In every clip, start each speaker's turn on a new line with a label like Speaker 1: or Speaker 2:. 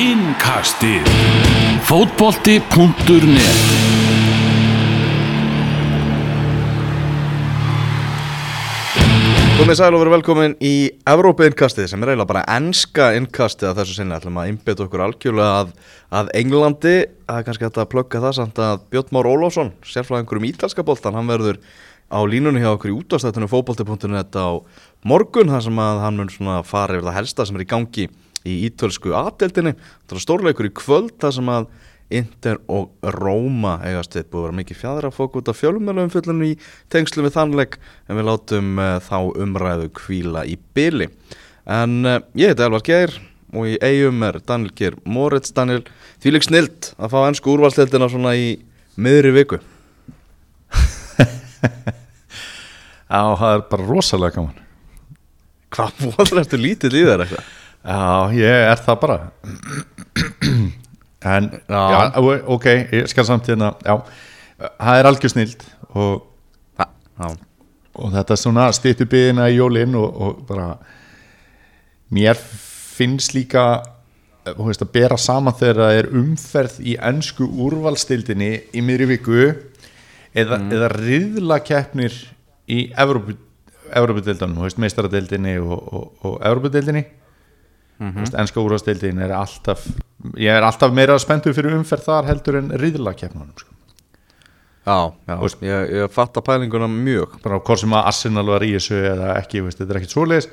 Speaker 1: Innkastið. Fótbolti.net
Speaker 2: Komið sæl og verið velkomin í Evrópa innkastið sem er eiginlega bara enska innkastið að þessu sinni. Ætlum að innbytja okkur algjörlega að, að Englandi. Það er kannski hægt að plugga það samt að Björn Már Ólásson, sérfræðingur um ítalska boltan hann verður á línunni hjá okkur í útastættinu fótbolti.net á morgun þar sem að hann mun svona fara yfir það helsta sem er í gangi í ítölsku aðdeldinni það er stórleikur í kvöld þar sem að Inter og Róma eigast við búið að vera mikið fjæðra fók út af fjölumölu umfjöllunum í tengslu við þannleik en við látum uh, þá umræðu kvíla í byli en uh, ég heiti Elvar Geir og í eigum er Daniel Geir Moritz. Daniel, því lík snilt að fá ennsku úrvalstildina svona í miðri viku.
Speaker 3: Já, það er bara rosalega gaman.
Speaker 2: Hvað voru eftir lítið í þér eitthvað?
Speaker 3: Já, ég er það bara. En,
Speaker 2: Já.
Speaker 3: já, ok, ég skal samt hérna Já, það er algjör snild og, og þetta er svona stýttu byggina í jólin og, og bara mér finnst líka þú veist, að bera saman þegar það er umferð í ennsku úrvalstildinni í miðri viku eða, eða riðla keppnir í veist, meistaradeildinni og, og, og Evrópudeildinni mm -hmm. ennska úrvalstildin er alltaf ég er alltaf meira spenntur fyrir umferð þar heldur en riðla keppnunum sko.
Speaker 2: já, já. ég, ég fatt að pælinguna mjög.
Speaker 3: Bara hvort sem að Arsenal var í þessu eða ekki, veist, þetta er ekkert svoleiðis.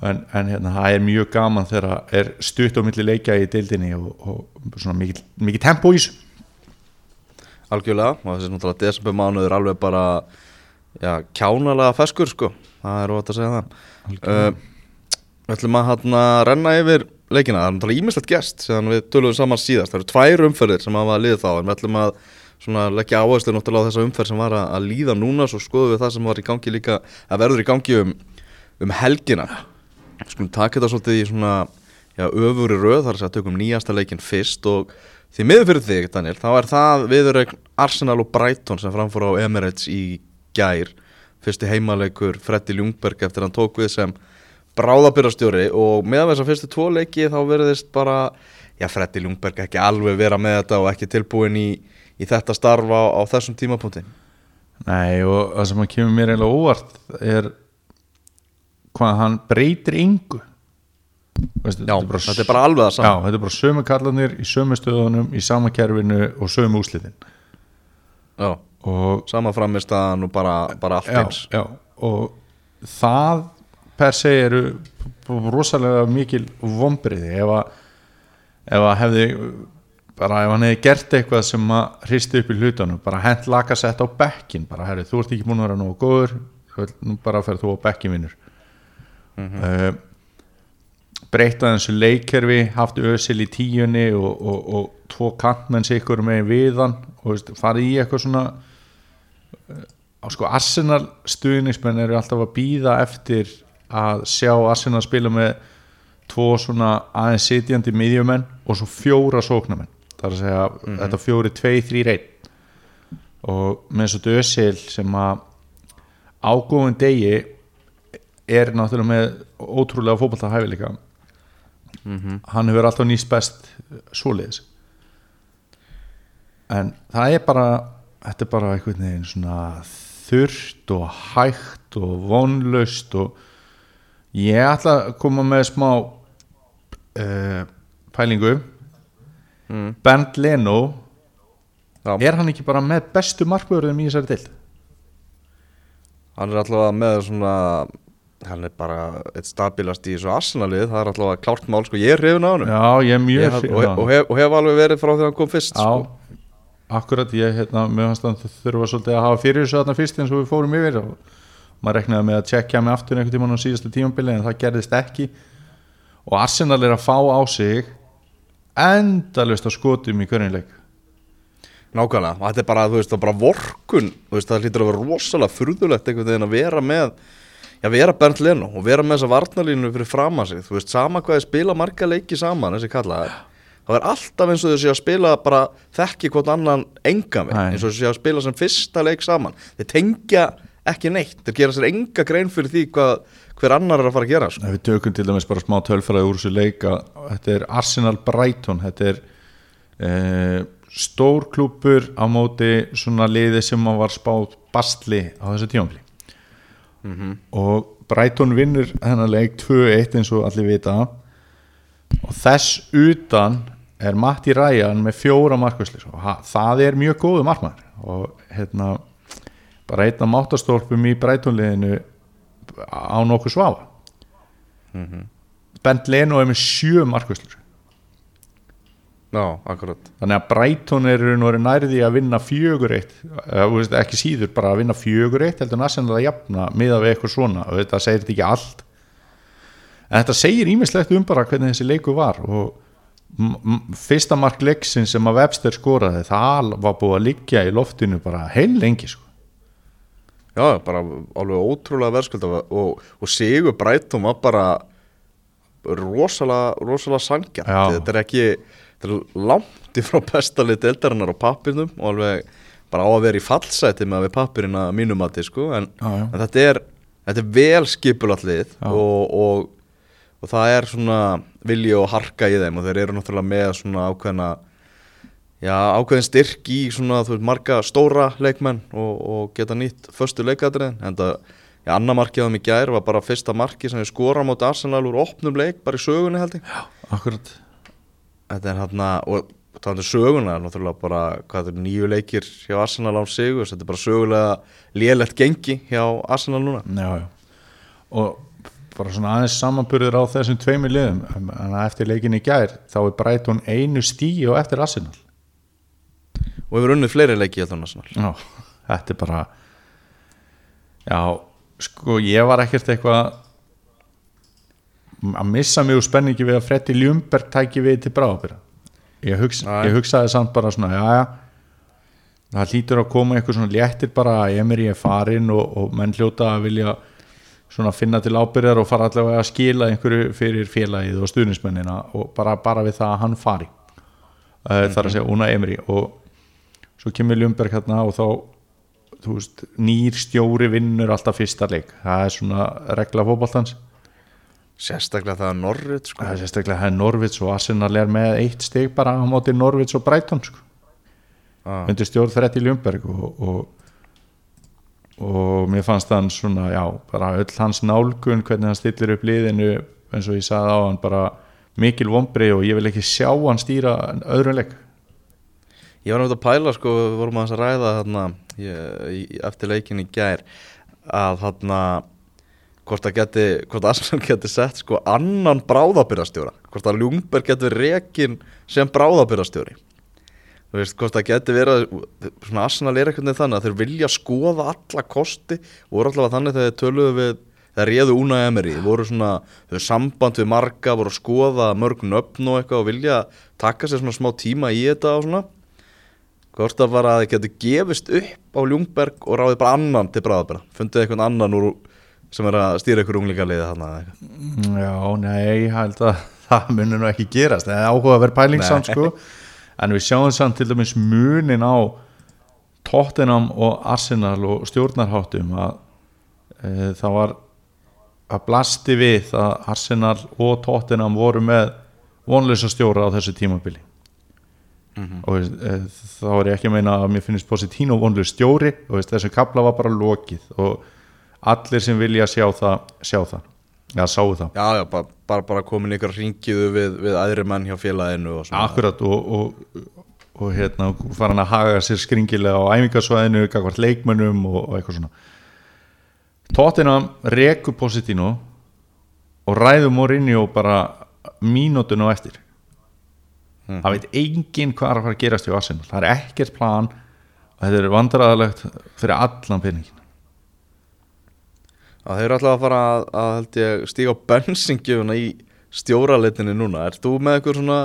Speaker 3: En, en hérna, það er mjög gaman þegar er stutt á milli leikja í deildinni og, og svona mikið, mikið tempo í þessu.
Speaker 2: Algjörlega, og þessi náttúrulega desember mánuður alveg bara já, kjánalega feskur sko, það er ótt að segja það. Uh, Við ætlum að hérna renna yfir leikina, það er náttúrulega ímislegt gest sem við tölum saman síðast, það eru tvær umferðir sem hafa liðið þá, en við ætlum að svona leggja áherslu náttúrulega á þessa umferð sem var að, að líða núna, svo skoðum við það sem var í gangi líka, að verður í gangi um, um helgina. Skulum taka þetta svolítið í svona já, öfuri röð, þar er að tökum nýjasta leikin fyrst og því miður fyrir þig, Daniel, þá er það viðurregn Arsenal og Brighton sem framfór á Emirates í gær. Fyrsti heimaleikur Freddy Ljungberg eftir hann tók við sem bráðabyrrastjóri og meðan þess að fyrstu tvo leiki þá verðist bara, já Freddy Ljungberg ekki alveg vera með þetta og ekki tilbúin í, í þetta starfa á, á þessum tímapunkti.
Speaker 3: Nei, og það sem að kemur mér eiginlega óvart er hvað hann breytir yngu Veistu,
Speaker 2: Já, þetta er bara alveg það
Speaker 3: Já,
Speaker 2: saman
Speaker 3: þetta er bara sömu kallanir í sömu stöðunum í sama kerfinu og sömu úslitin
Speaker 2: Já,
Speaker 3: og
Speaker 2: sama framistaðan og bara, bara allt
Speaker 3: já,
Speaker 2: eins.
Speaker 3: já, og það per se eru rosalega mikil vombriði ef að ef að hefði bara ef hann hefði gert eitthvað sem að hristi upp í hlutunum, bara hent lakasett á bekkin, bara herri, þú ert ekki búin að vera nógu góður, nú bara fer þú á bekkin vinnur mm breyta þessu leikkerfi haft ösil í tíunni og, og, og tvo kantmenn sikur með viðan og veist, farið í eitthvað svona á sko Arsenal stuðnismenn eru alltaf að býða eftir að sjá Arsenal spila með tvo svona aðeins sitjandi miðjumenn og svo fjóra sóknamenn það er að segja þetta fjóri, tvei, þrý, reyn og með svo dösil sem að ágóðin degi er náttúrulega með ótrúlega fótballta hæfileika hann hefur alltaf nýst best svoleiðis. En það er bara þetta er bara einhvern veginn svona þurrt og hægt og vonlaust og ég ætla að koma með smá uh, pælingu. Bernd Leno
Speaker 2: Já.
Speaker 3: er hann ekki bara með bestu markvörðum í þessari deild?
Speaker 2: Hann er alltaf með svona hann er bara eitt stabilast í þessu Arsenalið, það er alltaf klárt mál sko, ég er hrifin á hann
Speaker 3: já ég er mjög
Speaker 2: Ég hef, og, og, hef, hef alveg verið frá því að hann kom fyrst sko.
Speaker 3: Já, akkurat ég hérna, með hans að þurfa svolítið að hafa fyrir þessu þarna fyrst eins og við fórum yfir. og maður reknaði með að tjekkja með aftur einhvern tímann á síðastu tímambili en það gerðist ekki. Og Arsenal er að fá á sig endalust á skotum í hverjumleik
Speaker 2: Nákvæmlega, og þetta er bara, þú veist, það er bara vorkun. Þú veist, það hlýtur að vera rosalega furðulegt einhvern veginn að vera með já, vera Bernd Leno og vera með þessa varnalínu fyrir fram að sig, þú veist, sama hvað þið spila marga leiki saman, þessi kallaðar það. Er alltaf eins og séu að spila bara þekki hvort annan enga
Speaker 3: Nei.
Speaker 2: eins og séu að spila sem fyrsta leik saman, þeir tengja ekki neitt. Þeir gera sér enga grein fyrir því hvað, hver annar er að fara að gera sko.
Speaker 3: Við tökum til dæmis bara smá tölfræði úr þessu leika þetta er Arsenal Brighton þetta er uh, stór klúpur á móti svona liði sem var spáð bastli á þessu tímanfli og Brighton vinnur þennan leik 2-1 eins og allir vita. Og þess utan er Matti Ræjan með fjóra markvæslis og það er mjög góðu markmæður og hérna bara einn af máttastólpum í Brighton liðinu á nokkuð svafa. Bent Leno er með sjö markvæslur
Speaker 2: Já, akkurat.
Speaker 3: Þannig að er í raun og veru nærði að vinna fjögur eitt ekki síður bara að vinna fjögur eitt heldur næstinlega að jafna miða við eitthvað svona. Og þetta segir þetta ekki allt. En þetta segir ímislegt um bara hvernig þessi leiku var og fyrsta mark leiksin sem að Webster skoraði það var búið að liggja í loftinu bara heil lengi sko.
Speaker 2: Já, bara alveg ótrúlega verðskulda og, og Sigur Brætum var bara rosalega, rosalega sangjarnt
Speaker 3: Já.
Speaker 2: þetta er ekki, þetta er langt í frá bestalið deildarinnar á pappirnum og alveg bara á að vera í fallsæti með við pappirina mínum að sko, en, en þetta er þetta er vel skipulatlið
Speaker 3: Já.
Speaker 2: og, og, og það er svona vilji og harka í þeim og þeir eru náttúrulega með svona ákveðna Já, ákveðin styrk í svona, veist, marga stóra leikmenn og, og geta nýtt förstu leikadriðin en það, já, annar markið á þeim í gær var bara fyrsta markið sem við skora móti Arsenal úr opnum leik, bara í sögunni held ég.
Speaker 3: Akkurat.
Speaker 2: Þetta er hérna, og það er söguna náttúrulega bara, hvað er nýju leikir hjá Arsenal án sigur, þetta er bara sögulega lélegt gengi hjá Arsenal núna.
Speaker 3: Já, já. og bara svona aðeins samanburður á þessum tveimur liðum en eftir leikin í gær þá er Brighton einu stíi og eftir Arsenal
Speaker 2: og hefur unnið fleiri leiki
Speaker 3: Já, þetta er bara Já, sko ég var ekkert eitthvað að missa úr spenningi við að Freddi Ljumberg tæki við til bráðabyrra ég, hugsa, ég hugsaði samt bara svona já, já. Það hlýtur að koma eitthvað svona léttir bara að Emir ég er farin og, og menn hljóta að vilja svona finna til ábyrjar og fara allavega að skila einhverju fyrir félagið og stuðnismennina og bara, bara við það að hann fari. Uh, þar að segja Una Emri og svo kemur Ljumberg hérna og þá veist, nýr stjóri vinnur alltaf fyrsta leik, það er svona regla fótboltans,
Speaker 2: Sérstaklega það er Norrit sko.
Speaker 3: sérstaklega það er Norvits og Arsenal er með eitt stig bara á móti Norvits og Brighton sko.
Speaker 2: ah.
Speaker 3: undir stjórn Freddi Ljumberg og, og, og mér fannst hann svona, já, bara öll hans nálgun, hvernig hann stillir upp liðinu eins og ég sagði á hann bara mikil vombri og ég vil ekki sjá hann stýra öðrum leik
Speaker 2: Ég var náttúrulega að pæla sko, við vorum að ræða þarna, ég, eftir leikin í gær að þarna hvort að geti, hvort að Arsenal geti sett sko annan bráðabyrðastjóra hvort að Ljungberg geti rekin sem bráðabyrðastjóri þú veist, hvort að geti verið svona Arsenal er einhvern veginn þannig að þeir vilja skoða alla kosti voru allavega þannig þegar þeir töluðu við þeir réðu Una Emery, voru svona þau samband við marga, voru að skoða mörg nöfn og eitthvað og vilja taka sér svona smá tíma í þetta og svona hvort að bara að þið getur gefist upp á Ljungberg og ráðið bara annan til bráðabæra fundið eitthvað annan úr sem er að stýra ykkur unglingaliði þarna.
Speaker 3: Já, nei, ég held að það munir nú ekki gerast. Það er áhuga að vera pælingsamt sko. En við sjáum samt til dæmis munin á Tottenham og Arsenal og stjórnarháttum að e, það var að blasti við að Arsenal og Tottenham voru með vonlösa stjóra á þessu tímabili og veist, e, þá er ég ekki að meina að mér finnst Positino vonlösa stjóri. Og veist, þessu kapla var bara lokið og allir sem vilja sjá það sjá það, já sáu það.
Speaker 2: Já, já, bara, bara, bara komin ykkur ringiðu við, við aðri menn hjá félaginu og
Speaker 3: Akkurat og, og, og hérna fara hann að haga sér skringilega á æfingasvæðinu, gagvart leikmönnum og, og eitthvað svona. Tottenham rekur Positino og ræður Mourinho bara mínútun á eftir það veit enginn hvað er að fara að gerast hjá Arsenal, það er ekkert plan og þetta er vandræðalegt fyrir allan peningin
Speaker 2: þeir eru alltaf að fara að, að ég, stíga á bensingjöfuna í stjóralitinni núna. Er þú með eitthvað svona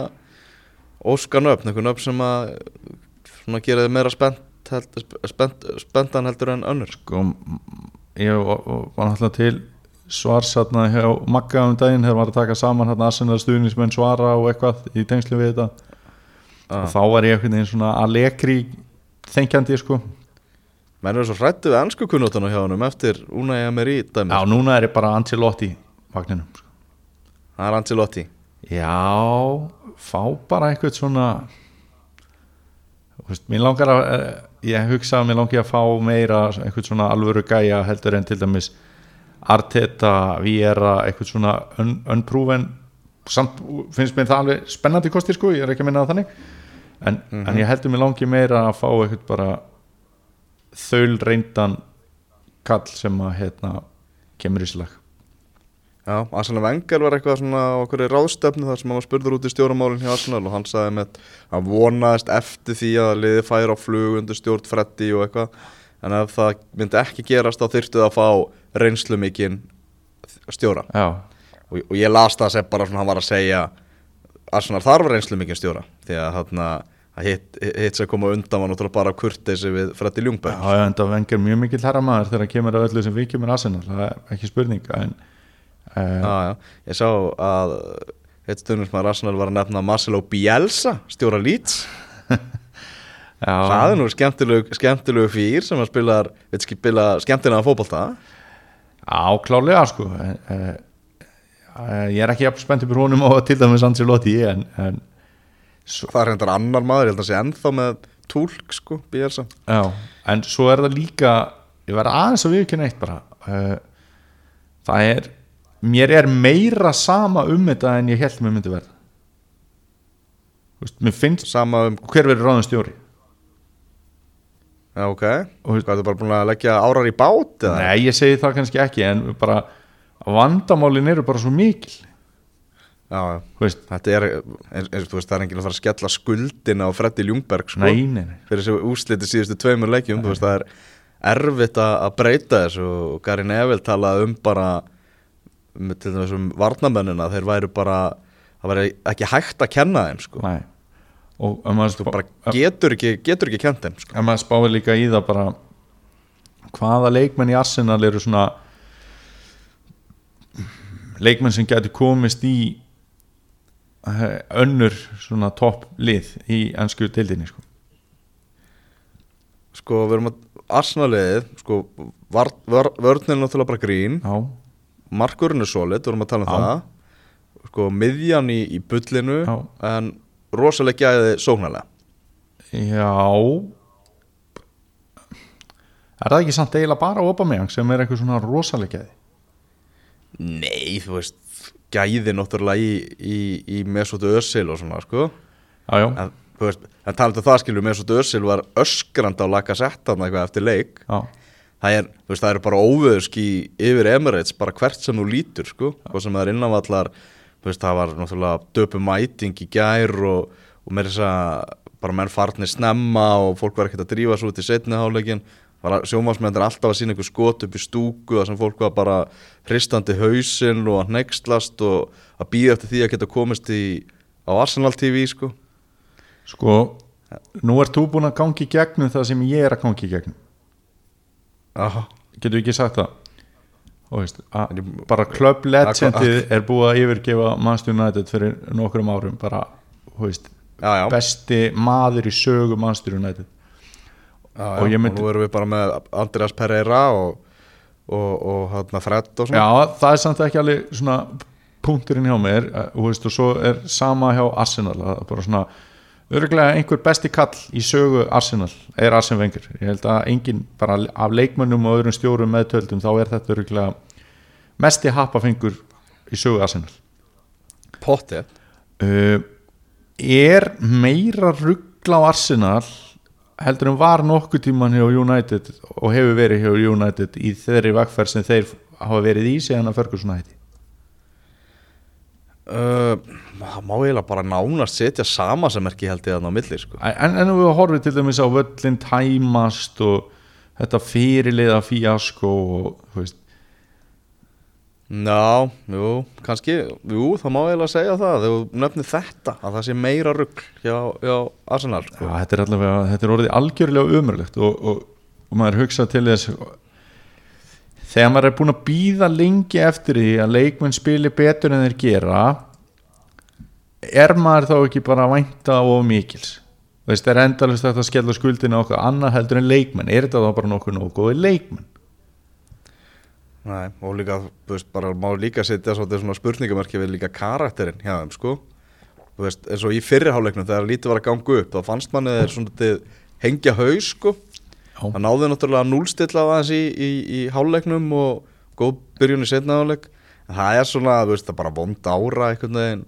Speaker 2: óskan öfn, eitthvað öfn sem að svona gera þið meira spennt, held, spennt, spenntan heldur en önnur?
Speaker 3: Sko, ég var náttúrulega til svars hérna hjá Magga um daginn þegar var að taka saman hérna Arsenal stuðnismenn svara og eitthvað í tengslu við þetta
Speaker 2: Ah.
Speaker 3: og þá var ég einhvern veginn svona að lekri þengjandi sko
Speaker 2: menn eru svo hrættu við ennsku kunnótana hjá honum eftir Unai Emery dæmi
Speaker 3: Já, núna er ég bara Ancelotti vagninum sko.
Speaker 2: það er Ancelotti
Speaker 3: Já, fá bara eitthvað svona Þú veist, Mér langar að eh, ég hugsa að mér langar að fá meira eitthvað svona alvöru gæja heldur en til dæmis Arteta, Viera eitthvað svona un, unproven. Samt finnst mér það alveg spennandi kosti sko, ég er ekki að minna það þannig. En, en ég heldur mér langi meira að fá eitthvað bara þaul reyndan kall sem að hérna kemur í slag.
Speaker 2: Já, Arsenal Wenger var eitthvað svona á okkur ráðstefnu þar sem hann var spurður út í stjórnmálinn hjá Arsenal og hann sagði með að vonaðist eftir því að liði færa á flug undir stjórn Freddy og eitthvað. En ef það myndi ekki gerast þá þyrftu það að fá reynslu mikinn stjóra og, og ég las það sem bara svona hann var að segja Arsenal þarf reynslu mikinn stjóra. Því að að hitt, hitt sem kom á undan var náttúrulega bara kurteysi við Freddy Ljungberg
Speaker 3: Já, en það vengar mjög mikill herramaður þegar kemur að öllu sem við kemur Arsenal, það er ekki spurning en uh,
Speaker 2: Já, já, ég sá að eitt stundum sem að Arsenal var að nefna Marcelo Bielsa, stjóra Leeds. Það er nú skemmtilegu, skemmtilegu fyrir sem að spila, skemmtilega fótbolta
Speaker 3: já, klálega sko. En, uh, ég er ekki spennt yfir honum og til dæmis Ancelotti en, en svo,
Speaker 2: það er hendur annar maður, ég held að sé ennþá með túlk, sko, Bielsa.
Speaker 3: Já, en svo er það líka ég verð aðeins að viðkynna eitt bara. Uh, það er mér er meira sama um þetta en ég held mér myndi verða. Mér finnst
Speaker 2: sama um,
Speaker 3: hver verður ráðan stjóri
Speaker 2: ok.
Speaker 3: Og-
Speaker 2: hvað, þú bara búin að leggja árar í bát eða?
Speaker 3: Nei, ég segi það kannski ekki en bara vandamálin eru bara svo mikil.
Speaker 2: Já,
Speaker 3: veist,
Speaker 2: þetta er eins, eins, þú veist, það er enginn að fara að skella skuldina á Freddy Ljungberg, sko
Speaker 3: nei, nei, nei.
Speaker 2: fyrir þessu úsliti síðustu tveimur leikjum þú veist það er erfitt að breyta þessu og Gary Neville talaði um bara til dæmis um varnamennina þeir væru bara það væri ekki hægt að kenna þeim sko.
Speaker 3: Nei og
Speaker 2: þú bara getur ekki, getur ekki kent þeim sko.
Speaker 3: ef maður spáir líka í það bara hvaða leikmenn í Arsenal eru svona leikmenn sem getur komist í eh, önnur svona topp lið í ennsku deildinni sko.
Speaker 2: sko við erum að Arsenaliðið sko var, var, vörninn er náttúrulega bara grín
Speaker 3: Já,
Speaker 2: markurinn er solid, við erum að tala um
Speaker 3: Já.
Speaker 2: það sko miðjan í, í bullinu
Speaker 3: Já.
Speaker 2: en rosalega gæði sóknarlega.
Speaker 3: Já. Er það ekki samt eiginlega bara Aubameyang sem er eitthvað svona rosalegjaði?
Speaker 2: Nei, þú veist, gæði náttúrulega í, í, í Mesut Özil og svona, sko.
Speaker 3: Já, já,
Speaker 2: En, talandi um það skilur Mesut Özil var öskrand á laka setta eitthvað eftir leik.
Speaker 3: Já,
Speaker 2: Það er, þú veist, það eru bara óveðurski yfir Emirates, bara hvert sem þú lítur, sko Hvað sem það er innanvallar, veist, það var náttúrulega döpu mæting í gær og, og með þess að bara menn farnir snemma og fólk var ekkert að drífa svo út í setni háleikin sjómasmennir alltaf að sína einhver skot upp í stúku þar sem fólk var bara hristandi hausinn og að neykslast og að býða eftir því að geta komist í á Arsenal TV sko
Speaker 3: sko Nú ert þú búin að gangi gegnum það sem ég er að gangi gegnum
Speaker 2: Aha.
Speaker 3: Getur ekki sagt það? Veist, að, bara Club Legendið er búið að yfirgefa Manchester United fyrir nokkrum árum bara, þú veist,
Speaker 2: já, já.
Speaker 3: besti maður í sögu Manchester United.
Speaker 2: Já,
Speaker 3: Og myndi-
Speaker 2: og nú erum við bara með Andreas Pereira og, og, og hann Fred og svona.
Speaker 3: Já, það er samt ekki alveg svona punkturinn hjá mér. Eh, veist, og svo er sama hjá Arsenal bara svona örgulega einhver besti kall í sögu Arsenal er Arsene Wenger. Ég held að engin bara af leikmönnum og öðrum stjórum meðtöldum þá er þetta örgulega mesti happafengur í sögu Arsenal.
Speaker 2: Pottið
Speaker 3: uh, er meira ruggla á Arsenal heldur en var nokkuð tíman hjá United og hefur verið hjá United í þeirri vegferð sem þeir hafa verið í síðan að Ferguson hætti
Speaker 2: uh, Það má eiginlega bara nánast setja sama sem ekki held ég að ná milli sko.
Speaker 3: en, en við horfum til dæmis á völlin tæmast og þetta fyrirliða fíasko og þú veist
Speaker 2: Já, jú, kannski Jú, það má eiginlega segja það þegar þú nefnir þetta að það sé meira rugg hjá, hjá Arsenal sko.
Speaker 3: þetta er allavega, þetta er orðið algjörlega umröðlegt og, og, og maður hugsa til þess þegar maður er búin að býða lengi eftir því að leikmenn spili betur en þeir gera er maður þá ekki bara að vænta of mikils? Veist, er endalist að skella skuldina okkur annað heldur en leikmenn? Er þetta þá bara nokkuð góði leikmenn?
Speaker 2: Nei, og líka, þú veist, bara má líka setja svona spurningamarki við líka karakterinn hjá þeim, sko. Þú veist, eins og í fyrriháleiknum þegar lítið var að ganga upp þá fannst manni þeir svona hengja haus, sko. Það náði náttúrulega að núlstilla aðeins í, í, í háleiknum og góð byrjun í setna háleik En það er svona, þú veist, það er bara vond ára einhvern veginn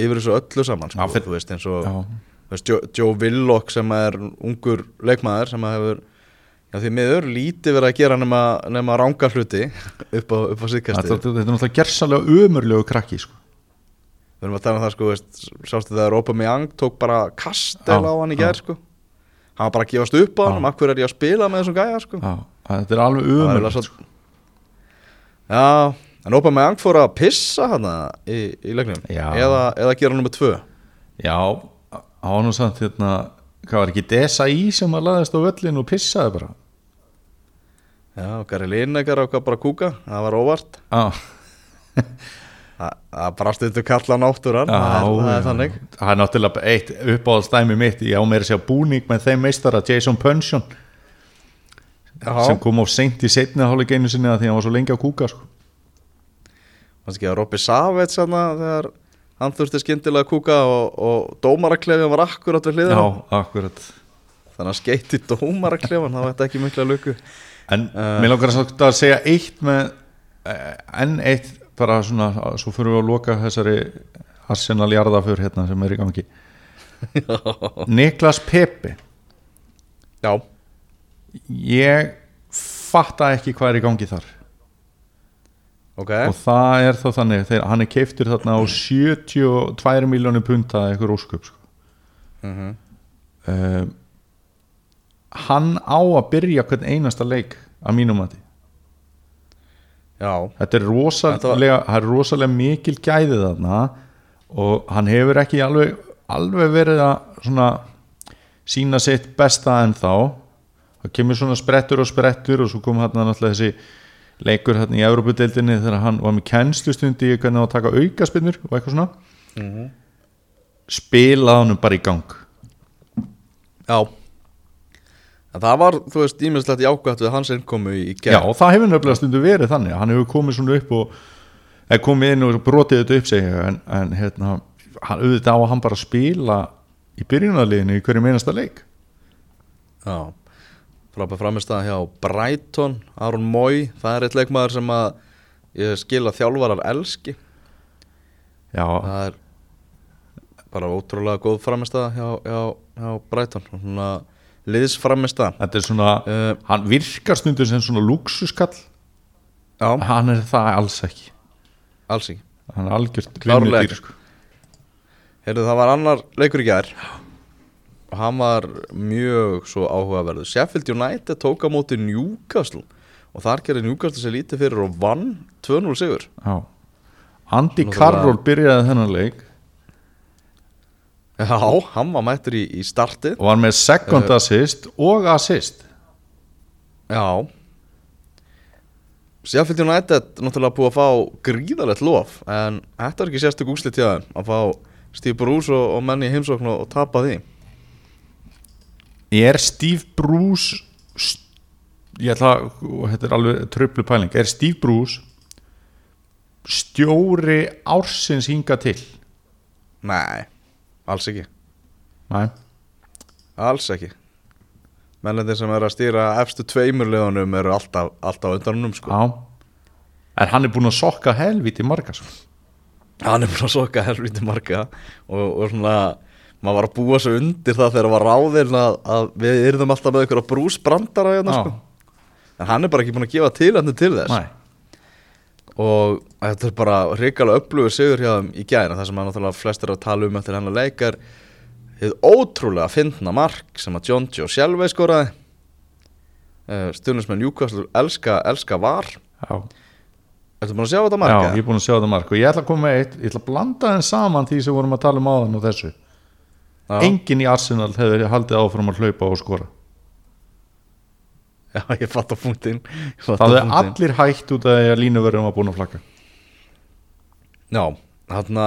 Speaker 2: yfir þessu öllu saman, sko Þú veist, eins og veist, Joe, Joe Willock sem er ungur leikmaður sem hefur Já, því miður lítið verið að gera nema, nema ranga hluti upp á, upp á
Speaker 3: þetta,
Speaker 2: síðkastið.
Speaker 3: þetta er náttúrulega gersalega umurlegu krakki sko.
Speaker 2: Við erum að tala um það, sko, veist, sástu þegar Aubameyang tók bara kastel
Speaker 3: Já,
Speaker 2: á hann í gær, sko. Hann var bara að gefast upp á hann, af hverju er ég að spila með þessum gæja, sko.
Speaker 3: Þetta er alveg umurlegu
Speaker 2: svo-. Já, en Aubameyang fór að pissa hann í, í leiknum. Eða, eða gera nummer tvö.
Speaker 3: Já, á nú samt hérna, hvað var ekki Desa í sem að laðist á völlin og pissaði bara
Speaker 2: Já, Gary Lineker ákvað bara kúka, það var óvart.
Speaker 3: Já,
Speaker 2: Það, brast undir kalla náttúran, það, er- þannig.
Speaker 3: Það er náttúrulega eitt uppáhaldstæmi mitt. Ég á meira að segja búning með þeim meistara Jason
Speaker 2: Já.
Speaker 3: sem kom á seint í setni hálfleik einu sinni að því að hann var svo lengi að kúka sko.
Speaker 2: Þannig að Robby Savets hana, þegar hann þurfti skyndilega að kúka og, og dómaraklefin var akkurat við hliðina?
Speaker 3: Já, akkurat.
Speaker 2: Þannig að skeitti dómaraklefin það vært ekki mikla luku
Speaker 3: En
Speaker 2: Uh,
Speaker 3: mér langar að segja eitt með eh, enn eitt bara svona, svo fyrir við að loka þessari Arsenal jarðaför hérna sem er í gangi. Niklas Pepe.
Speaker 2: Já,
Speaker 3: ég fatta ekki hvað er í gangi þar.
Speaker 2: Ok.
Speaker 3: Og það er þá þannig þegar hann er keiftur þarna á 72 miljónu punta eitthvað ósköp sko.
Speaker 2: mm
Speaker 3: uh, hann á að byrja hvern einasta leik að mínum mati
Speaker 2: Já,
Speaker 3: þetta er rosalega, það er rosalega mikil gæðið þarna og hann hefur ekki alveg, alveg verið að svona sína sitt besta en þá. Það kemur svona sprettur og sprettur og svo kom hann náttúrulega þessi leikur hérna í Európa-deildinni þegar hann var með kennslustundi í hvernig á að taka aukaspinnur og eitthvað svona.
Speaker 2: Mhm.
Speaker 3: spilaði hann bara í gang.
Speaker 2: Já en Það var, þú veist, íminnslegt jákvæmt við hans innkomu í, í
Speaker 3: Já,
Speaker 2: gerð
Speaker 3: og það hefur nefnilega stundu verið þannig. Hann hefur komið svona upp og komið inn og brotið þetta upp segja en, en hérna, hann auðvitað á að hann bara spila í byrjunarliðinu í hverju meinasta leik.
Speaker 2: Já, frábæð framist að hjá Brighton, Aron Mói það er eitt leikmaður sem að ég skil að þjálfarar elski.
Speaker 3: Já,
Speaker 2: það er bara ótrúlega góð framistæða hjá, hjá, hjá Brighton. Og svona liðsframistæða
Speaker 3: þetta er svona
Speaker 2: uh,
Speaker 3: hann virkar stundur sem svona luxuskall
Speaker 2: Já,
Speaker 3: hann er það alls ekki.
Speaker 2: Alls ekki.
Speaker 3: Hann er algjört
Speaker 2: ekki.
Speaker 3: sko.
Speaker 2: Heyrðu, það var annar leikur í gær. Og hann var mjög svo áhugaverður. Sheffield United tók á móti Newcastle og þar gerði Newcastle sér lítið fyrir og vann 2-0 sigur.
Speaker 3: Já. Andy Carroll byrjaði þennan leik
Speaker 2: Já, hann var mættur í, í startið.
Speaker 3: Og var með second
Speaker 2: Eh.
Speaker 3: assist og assist.
Speaker 2: Já. Sheffield United náttúrulega búið að fá gríðalegt lof en þetta er ekki sérstök úslit hjá þeim að fá Steve Bruce og, og menni í heimsókn og, og tapa því.
Speaker 3: Er Steve Bruce st- ég ætla og þetta er alveg tröflu pæling. Er Steve Bruce stjóri ársins hinga til?
Speaker 2: Nei, alls ekki
Speaker 3: Nei.
Speaker 2: Alls ekki Mennandi sem er að stýra efstu tveimur liðunum eru alltaf, alltaf undanunum sko
Speaker 3: Já. en hann er búin að sokka helviti marga sko.
Speaker 2: Hann er búin að soka helviti marga og, og svona maður var að búa svo undir það þegar var ráðinn að, að við yrðum alltaf með að brúsbrandara hérna sko En hann er bara ekki búin að gefa tilhættu til þess
Speaker 3: Nei.
Speaker 2: Og þetta er bara hrikalega upplugur sigur hjá þeim í gæðina það sem að náttúrulega flestir að tala um eftir hennar leikar þið ótrúlega fyndna mark sem að John Joe Shelvey skoraði uh, stundismenn Newcastle elska, elska var
Speaker 3: Já.
Speaker 2: Ertu búin að sjá þetta
Speaker 3: Já,
Speaker 2: mark?
Speaker 3: ég
Speaker 2: eða?
Speaker 3: er búin að sjá þetta mark og ég ætla að koma með eitt, ég ætla að blanda þeim saman því sem vorum að tala um áðan og þessu
Speaker 2: Já.
Speaker 3: enginn í Arsenal hefur haldið áfram að hlaupa og skora
Speaker 2: Já, ég fatt á á
Speaker 3: það er allir hægt út af að línuverðum var búin að flagga
Speaker 2: Já, þarna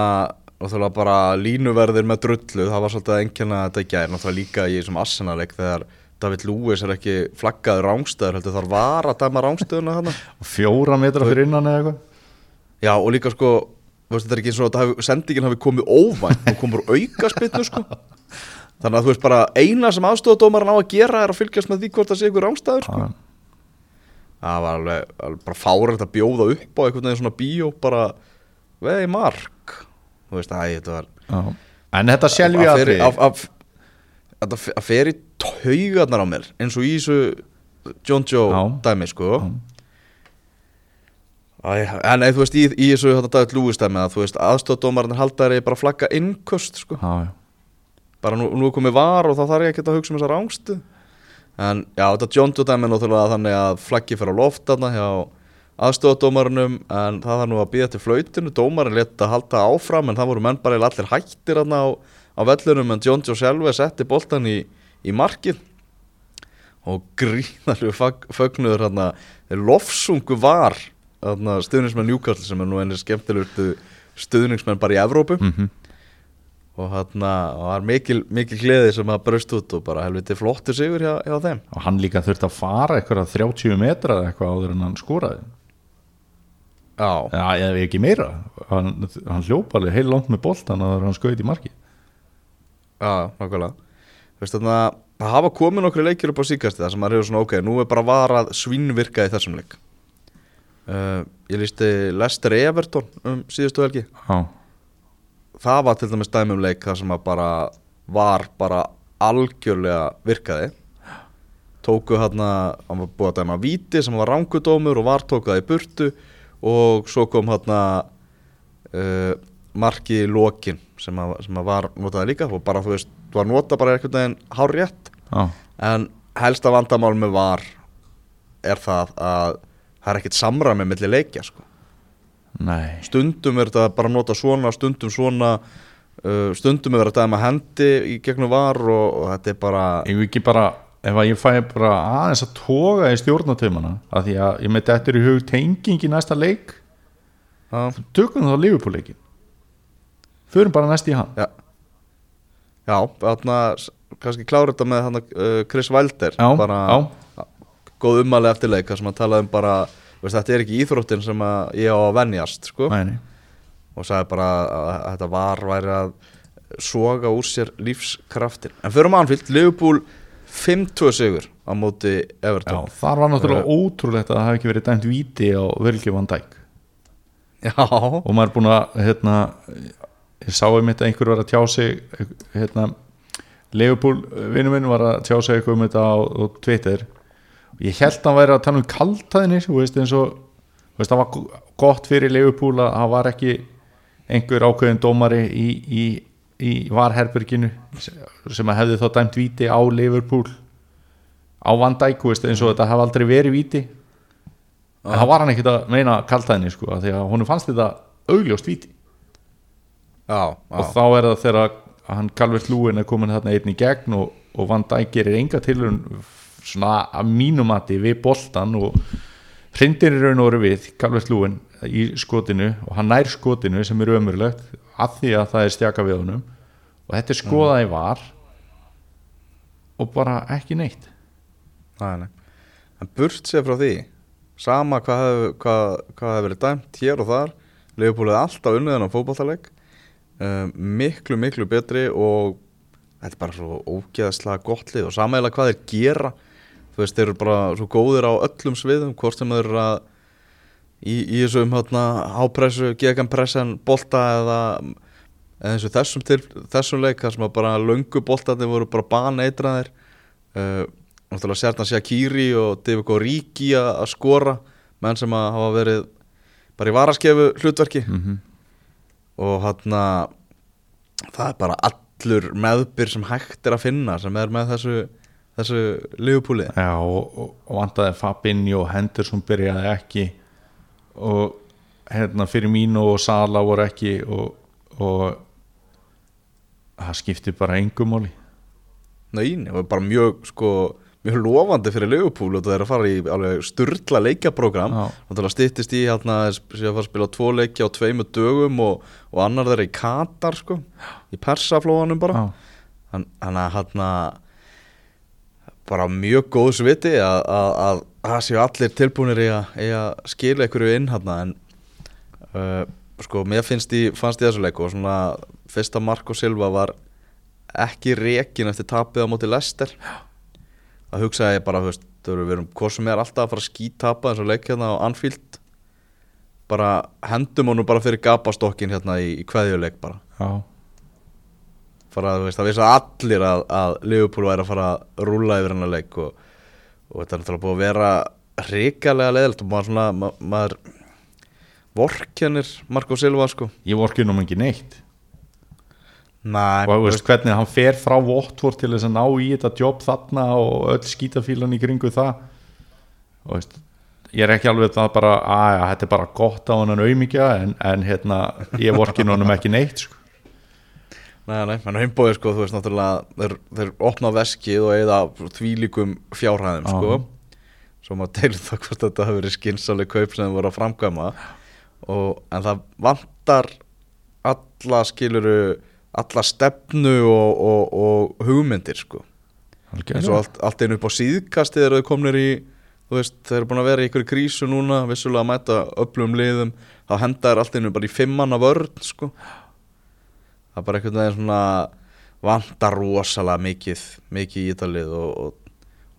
Speaker 2: náttúrulega bara línuverðir með drullu, það var svolítið einnkjörna þetta gær, náttúrulega líka í þessum Arsenal-leik þegar David Lewis er ekki flaggaður rángstöður, heldur. Þar var að dæma rángstöðuna hann
Speaker 3: fjóra metra fyrir innan eða eitthvað?
Speaker 2: Já, og líka sko, veist, þetta er ekki eins og að sendingin hafi komið óvænt. Og komur auka spilnu sko Þannig að þú veist bara eina sem aðstofadómarinn á að gera er að fylgjast með því hvort það sé ykkur rángstæður sko. Það var alveg, alveg bara fárið að bjóða upp á einhvern veginn svona bíó bara veði mark Þú veist, æ, þetta var
Speaker 3: Já. en þetta sjálfi
Speaker 2: að
Speaker 3: að
Speaker 2: að- að- Þetta fe- að fer í taugarnar á mér eins og í þessu John Joe dæmi sko
Speaker 3: Já.
Speaker 2: Æ, En þú veist í, í þessu þetta David Lewis dæmi að þú veist aðstofadómarinn haldari bara flagga innköst sko
Speaker 3: já, já.
Speaker 2: Bara nú, nú komið var og þá þarf ég ekki að hugsa um þessa rángstu en já, þetta Joe dæmi náttúrulega þannig að flaggi fyrir á loft þarna hjá aðstofadómarunum en það þarf nú að býða til flautinu dómarinn leta halda áfram en það voru menn bara allir hættir þarna á, á vellunum en Joe sjálfi setti boltan í, í markið. Og gríðarlegu fag, fögnuður þarna lofsungu var þarna stuðningsmenn Newcastle sem er nú einnig skemmtilegustu stuðningsmenn bara í Evrópu.
Speaker 3: Mm
Speaker 2: þarna og það er mikil, mikil gleði sem að braust út og bara helviti flottur sigur hjá, hjá þeim.
Speaker 3: Og hann líka þurfti að fara eitthvað 30 metra eitthvað áður en hann skoraði.
Speaker 2: Já,
Speaker 3: já, eða ekki meira. Hann, hann hljópa alveg heil langt með boltan en hann skauði í marki
Speaker 2: já, nákvæmlega. Veist þarna, það hafa komið nokkru leikir upp á síkasti það sem maður hefur svona, ok, nú er bara varað svínvirka í þessum leik. Uh, Ég lísti Lester Everton um síðustu helgi.
Speaker 3: Já,
Speaker 2: það var til dæmis dæmi um leik það sem bara var bara algjörlega virkaði. Tóku hérna hann var búið að dæma víti sem var rángudómur og var tóku það í burtu og svo kom hérna uh, marki í lokin sem að, sem að var notaði líka og bara þú veist, þú var nota bara einhvern veginn hár rétt
Speaker 3: já,
Speaker 2: en helsta vandamál með var er það að það er ekkert samræmi milli leikja sko
Speaker 3: nei.
Speaker 2: Stundum er þetta bara að nota svona stundum svona uh, stundum er þetta að maður hendi í gegnum var og, og þetta er bara
Speaker 3: ég ekki bara ef að ég fæ bara aðeins að toga í stjórnatöfumana af því að ég með þetta er í hug tenging í næsta leik
Speaker 2: já,
Speaker 3: tökum þá Liverpool-leikin förum bara næst í hann.
Speaker 2: Já, já þarna kannski klára þetta með hana, uh, Chris Wilder.
Speaker 3: Já,
Speaker 2: bara
Speaker 3: já,
Speaker 2: góð ummæli eftir leik þar sem að tala um bara veist, þetta er ekki íþróttin sem ég á að venjast sko, og sagði bara að, að þetta var væri að soga úr sér lífskraftin en fyrir mannfyllt, Liverpool 5-2 sigur á móti
Speaker 3: Já,
Speaker 2: Everton
Speaker 3: þar var náttúrulega ótrúlegt að það hafi ekki verið dæmt víti á van Dijk.
Speaker 2: Já,
Speaker 3: og maður er búin að hérna, ég sá einmitt að einhver var að tjá sig hérna, Leopold vinnum minn var að tjá sig eitthvað um þetta á, á Twitter ég held að hann væri að tala um veist eins og veist, það var gott fyrir Leopold að það var ekki einhver ákveðin dómari í, í, í varherberginu sem að hefði þá dæmt víti á Liverpool á Van Dijk þú veist, eins og þetta hafa aldrei verið víti en það var hann ekkert að meina kaltæðinni sko, því að honum fannst þetta augljóst víti
Speaker 2: já, já.
Speaker 3: og þá er það þegar hann Calvert Lúin er komin þarna einn í gegn og, og Van Dijk gerir enga tilhörun svona að mínumati við boltan og hrindir í raun og veru við Calvert Lúin í skotinu og hann nær skotinu sem er ömurlegt af því að það er stjaka við honum og þetta er skoðað í var og bara ekki neitt
Speaker 2: Nei, nei. En burt sér frá því sama hvað hefur hef verið dæmt hér og þar Leifupúlið er alltaf unniðan á fótballtaleg um, miklu, miklu betri og þetta er bara svo ógeðslega gott lið og samægilega hvað þeir gera þú veist, þeir eru bara svo góðir á öllum sviðum, hvort sem þeir eru að í, í þessum hérna ápressu, geganpressan, bolta eða, eða eins og þessum, til, þessum leik þar sem að bara löngu boltandi voru bara baneitraðir uh, náttúrulega sérna Shaqiri og David Origi að skora menn sem að hafa verið bara í varaskefu hlutverki
Speaker 3: mm -hmm.
Speaker 2: og hann það er bara allur meðbyr sem hægt er að finna sem er með þessu þessu liðupúli
Speaker 3: Já, og, og, og vantaði Fabinho og Henderson byrjaði ekki og hérna fyrir mínu og Sala voru ekki og, og það skipti bara engum máli.
Speaker 2: Nei, það var bara mjög sko mjög lofandi fyrir Liverpool og það er að fara í alveg sturla leikjaprógram
Speaker 3: Já.
Speaker 2: náttúrulega styttist í hérna sem að fara að spila tvo leikja á tveimu dögum og, og annar þeirra í Katar sko, í persaflóðanum bara. Þannig að hérna bara mjög góð sviti að, að, að það séu allir tilbúinir í að, skila einhverju inn hérna en uh, sko mér finnst í, fannst í þessu leiku og svona fyrsta Marko Silva var ekki rekin eftir tapið á móti Lester það hugsaði ég bara eru við erum hvort sem er alltaf að fara að skítapa eins og leik hérna á Anfield bara hendum honum bara fyrir gapastokkin hérna í, í kveðjuleik bara
Speaker 3: Já.
Speaker 2: Fara, þú veist, það vissi allir að, að Liverpool væri að fara að rúlla yfir hennar leik og, og þetta er náttúrulega búið að vera hrikalega leðilt og maður svona, ma maður vorkennir Marko Silva sko.
Speaker 3: Ég vorki nú ekki neitt.
Speaker 2: Næ,
Speaker 3: og veist hvernig hann fer frá Votvort til þess að ná í þetta jobb þarna og öll skítafílan í kringu það. Og veist ég er ekki alveg það bara að þetta er bara gott á hann auðmíkja en, en hérna ég vorki nú ekki neitt sko.
Speaker 2: Nei, nei, menn heimbóið sko, þú veist náttúrulega þeir, þeir opna veskið og eða þvílíkum fjárhæðum
Speaker 3: Já.
Speaker 2: sko svo maður deilur það hvort þetta hafi verið skinsaleg kaup sem þeir voru að framkvæma. Og, en það vantar alla skiluru alla stefnu og, og, og hugmyndir sko. Eins og allt, allt einu upp á síðkasti þegar þau komnir í þú veist, þeir eru búin að vera í ykkur krísu núna vissulega að mæta öflugum liðum þá henda þeir allt einu bara í fimmanna vörn sko það er bara einhvern veginn svona vantar rosalega mikið mikið í þetta lið og, og,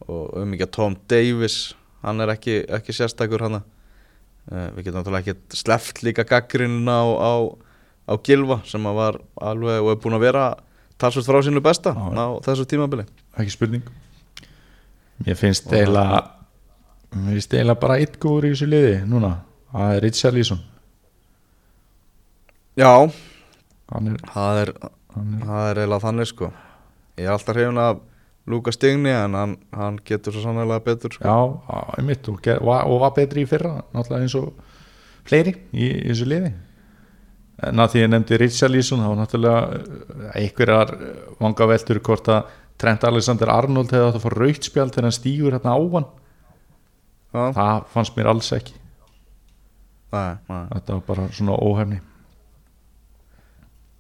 Speaker 2: og um ekki að Tom Davis hann er ekki, ekki sérstakur hann uh, við getum náttúrulega ekki sleft líka gaggrinn á, á, á Gilva sem að var alveg og er búin að vera talsvöld frá sínu besta
Speaker 3: Já.
Speaker 2: á þessu tímabili.
Speaker 3: Ekki spurning. Mér finnst eiginlega mér finnst eiginlega bara eitt góður í þessu liði núna, það er Richard Leeson
Speaker 2: Já,
Speaker 3: er,
Speaker 2: það er,
Speaker 3: er
Speaker 2: það er eiginlega þannig sko. Ég er alltaf hrifin af Luka Stigni en hann, hann getur svo sannlega betur sko.
Speaker 3: já, einmitt og, og var betri í fyrra náttúrulega eins og fleiri í, í þessu liði. En að því ég nefndi Richard Leeson þá náttúrulega eh, einhverjar eh, vanga veldur hvort að Trent Alexander Arnold hefði átt að fá raukt spjald þegar hann stígur hérna á hann.
Speaker 2: Já,
Speaker 3: það fannst mér alls ekki.
Speaker 2: Nei, nei.
Speaker 3: þetta var bara svona óhefni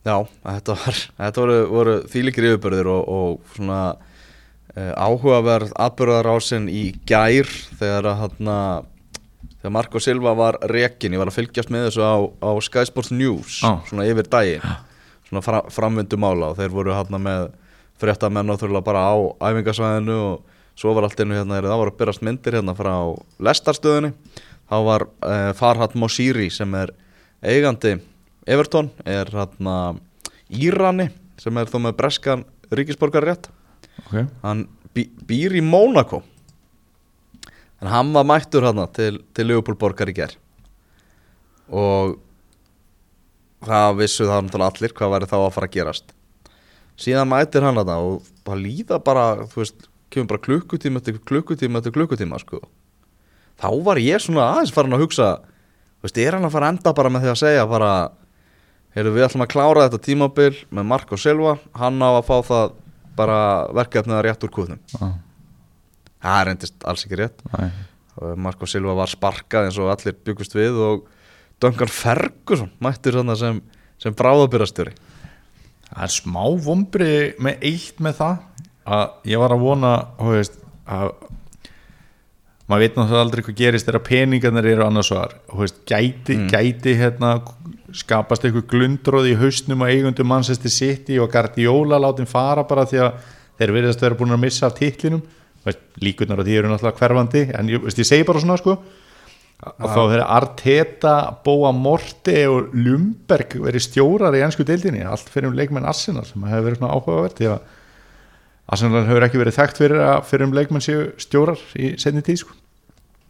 Speaker 2: Já, þetta, var, þetta voru, voru þýlikir yfirbörðir og, og svona uh, áhugaverð atbyrðarásin í gær þegar að hann þegar Marko Silva var rekin, ég var að fylgjast með þessu á, á Sky Sports News
Speaker 3: Já.
Speaker 2: svona yfir daginn svona fra, framvindu mála og þeir voru hann með fréttamenn náttúrulega bara á æfingasvæðinu og svo var allt einu hérna, það voru að byrjast myndir hérna frá Lestarstöðinni. Þá var uh, Farhad Mosiri sem er eigandi Everton er hérna Írani sem er þó með breskan ríkisborgar rétt
Speaker 3: okay.
Speaker 2: hann bý, býr í Mónakó. En hann var mættur hérna til, til Liverpool borgar í ger og það vissu það náttúrulega allir hvað væri þá að fara að gerast. Síðan mættir hann þetta og það líða bara þú veist, kemur bara klukkutíma eftir klukkutíma eftir klukkutíma sko. Þá var ég svona aðeins farin að hugsa þú veist, er hann að fara enda bara með því að segja bara, heyrðu við ætlum að klára þetta tímabil með Marko Silva. Hann á að fá það bara verkefnið að rétt úr kúðnum
Speaker 3: ah,
Speaker 2: það reyndist alls ekki rétt.
Speaker 3: Nei.
Speaker 2: og Marko Silva var sparkað eins og allir byggust við og Duncan Ferguson mættur þarna sem, sem bráðabyrastjóri
Speaker 3: það er smá vombri með eitt með það að ég var að vona þú veist, að maður veit náttúrulega aldrei hvað gerist þegar peningarnir eru annars var veist, gæti, gæti hérna, skapast eitthvað glundróð í hausnum og eigundum mannsesti City og Guardiola látin fara bara því að þeir verðast að vera búin að missa af titlinum. Veist, líkurnar á því eru náttúrulega hverfandi en ég, veist, ég segi bara svona sko. Og þá þeir Arteta, Boa Morte og Lumberg verið stjórar í ennsku deildinni, allt fyrir um leikmenn Arsenal sem hefur verið svona áhugavert því að Arsenal hefur ekki verið þekkt fyrir að fyrir um leikmenn séu stjórar í setni tíð sko.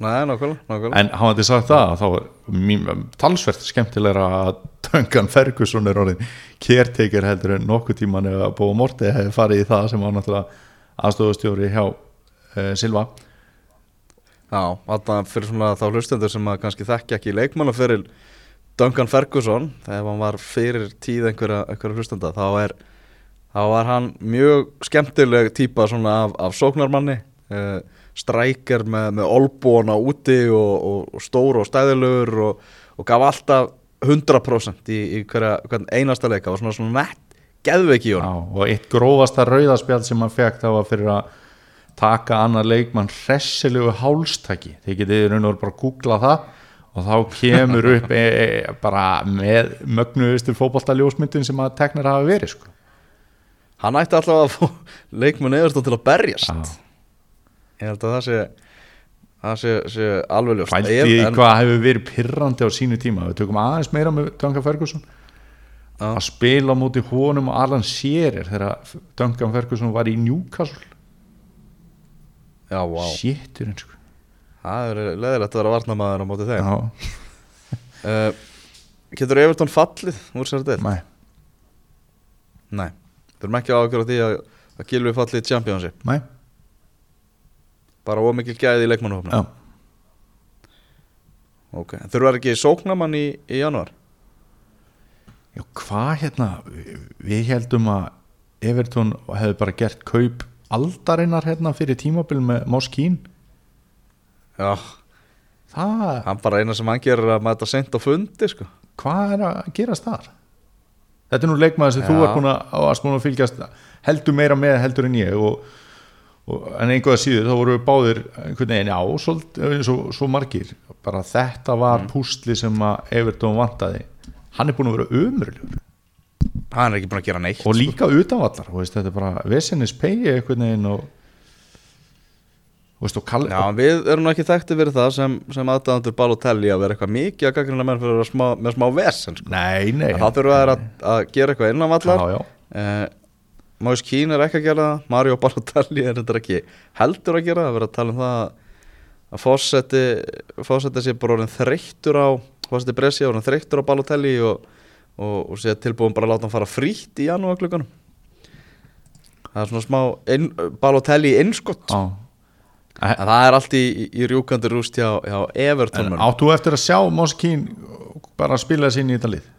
Speaker 2: Nei, nákvæmlega, nákvæmlega.
Speaker 3: en hann hafði sagt það að þá mín, talsvert skemmtilegra að Duncan Ferguson er orðin caretaker heldur en nokkuð tíman ef að Boa Morte hefði farið í það sem var náttúrulega aðstofustjóri hjá uh, Silva
Speaker 2: Já, alltaf fyrir svona þá hlustendur sem að kannski þekki ekki leikmanna fyrir Duncan Ferguson þegar hann var fyrir tíð einhverja, einhverja hlustenda þá er þá var hann mjög skemmtileg típa svona af, af sóknarmanni uh, strækjar með, með olbúana úti og, og, og stór og stæðilegur og, og gaf alltaf 100% í, í hverja, hvern einasta leika og svona svona nett geðveik í
Speaker 3: Já,
Speaker 2: honum
Speaker 3: og eitt grófasta rauðaspjald sem hann fekk það var fyrir að taka annar leikmann hressilegu hálstaki þið getið raun og bara googla það og þá kemur upp e, e, bara með mögnuðustur fótboltaljósmyndin sem að teknar hafa verið sko.
Speaker 2: hann ætti alltaf að fá leikmenn eðurstón til að berjast
Speaker 3: Já.
Speaker 2: Ég held að það sé það sé, sé alveg ljóst.
Speaker 3: Fældi
Speaker 2: Ef-
Speaker 3: í
Speaker 2: en-
Speaker 3: hvað hefur verið pirrandi á sínu tíma. Við tökum aðeins meira með Duncan Ferguson.
Speaker 2: Já.
Speaker 3: að spila á móti honum og Alan Shearer þegar Duncan Ferguson var í Newcastle.
Speaker 2: Já, vá,
Speaker 3: Shitturinn sko.
Speaker 2: Það er leðilegt að vera varnamaður á móti þeim. Uh, getur Evertón fallið úr sér del?
Speaker 3: nei,
Speaker 2: nei, þurfum ekki að ákjöra því að, að Gilvi fallið í Championship.
Speaker 3: Nei,
Speaker 2: bara ómikil gæði í leikmannhófna
Speaker 3: já.
Speaker 2: Ok, þurfa ekki sóknamann í, í januar
Speaker 3: Já, hvað hérna við heldum að Everton hefði bara gert kaup aldarinnar hérna fyrir tímabil með Moskín
Speaker 2: já,
Speaker 3: það,
Speaker 2: hann bara eina sem hann gerir er að mæta sent á fundi sko.
Speaker 3: Hvað er að gerast þar? Þetta er nú leikmaður sem þú
Speaker 2: Já.
Speaker 3: er búin að, að, fylgjast heldur meira með heldur en ég og, en einhverja síður þá voru við báðir einhvern veginn á svo, svo, svo margir. Bara þetta var púsli sem að Everton vantaði. Hann er búin að vera umröðlegur
Speaker 2: hann er ekki búin að gera neitt
Speaker 3: og líka utanvallar veist, þetta er bara vesinnis pegi einhvern veginn og veist, og kall,
Speaker 2: Já, við erum ekki þekkti fyrir það sem, sem aðdæðandur Balotelli að vera eitthvað mikið að gaggrina menn fyrir að vera smá, með smá vesen sko.
Speaker 3: nei, nei.
Speaker 2: Þá þurfa að, að gera eitthvað innanvallar
Speaker 3: já, já,
Speaker 2: eh, Május Kín er ekki að gera það? Mario Balotelli er þetta ekki heldur að gera það, vera að tala um það að fósetti fósetti sé bara orðin þreyttur á fósetti Brescia orðin þreyttur á Balotelli og, og, og sé tilbúin bara að láta hann fara frítt í janúarklukkanum það er svona smá inn, Balotelli innskott
Speaker 3: já.
Speaker 2: en það er allt í, í, rjúkandi rúst hjá, hjá mönnum.
Speaker 3: áttu eftir að sjá Moskín bara spila sinni í þetta lið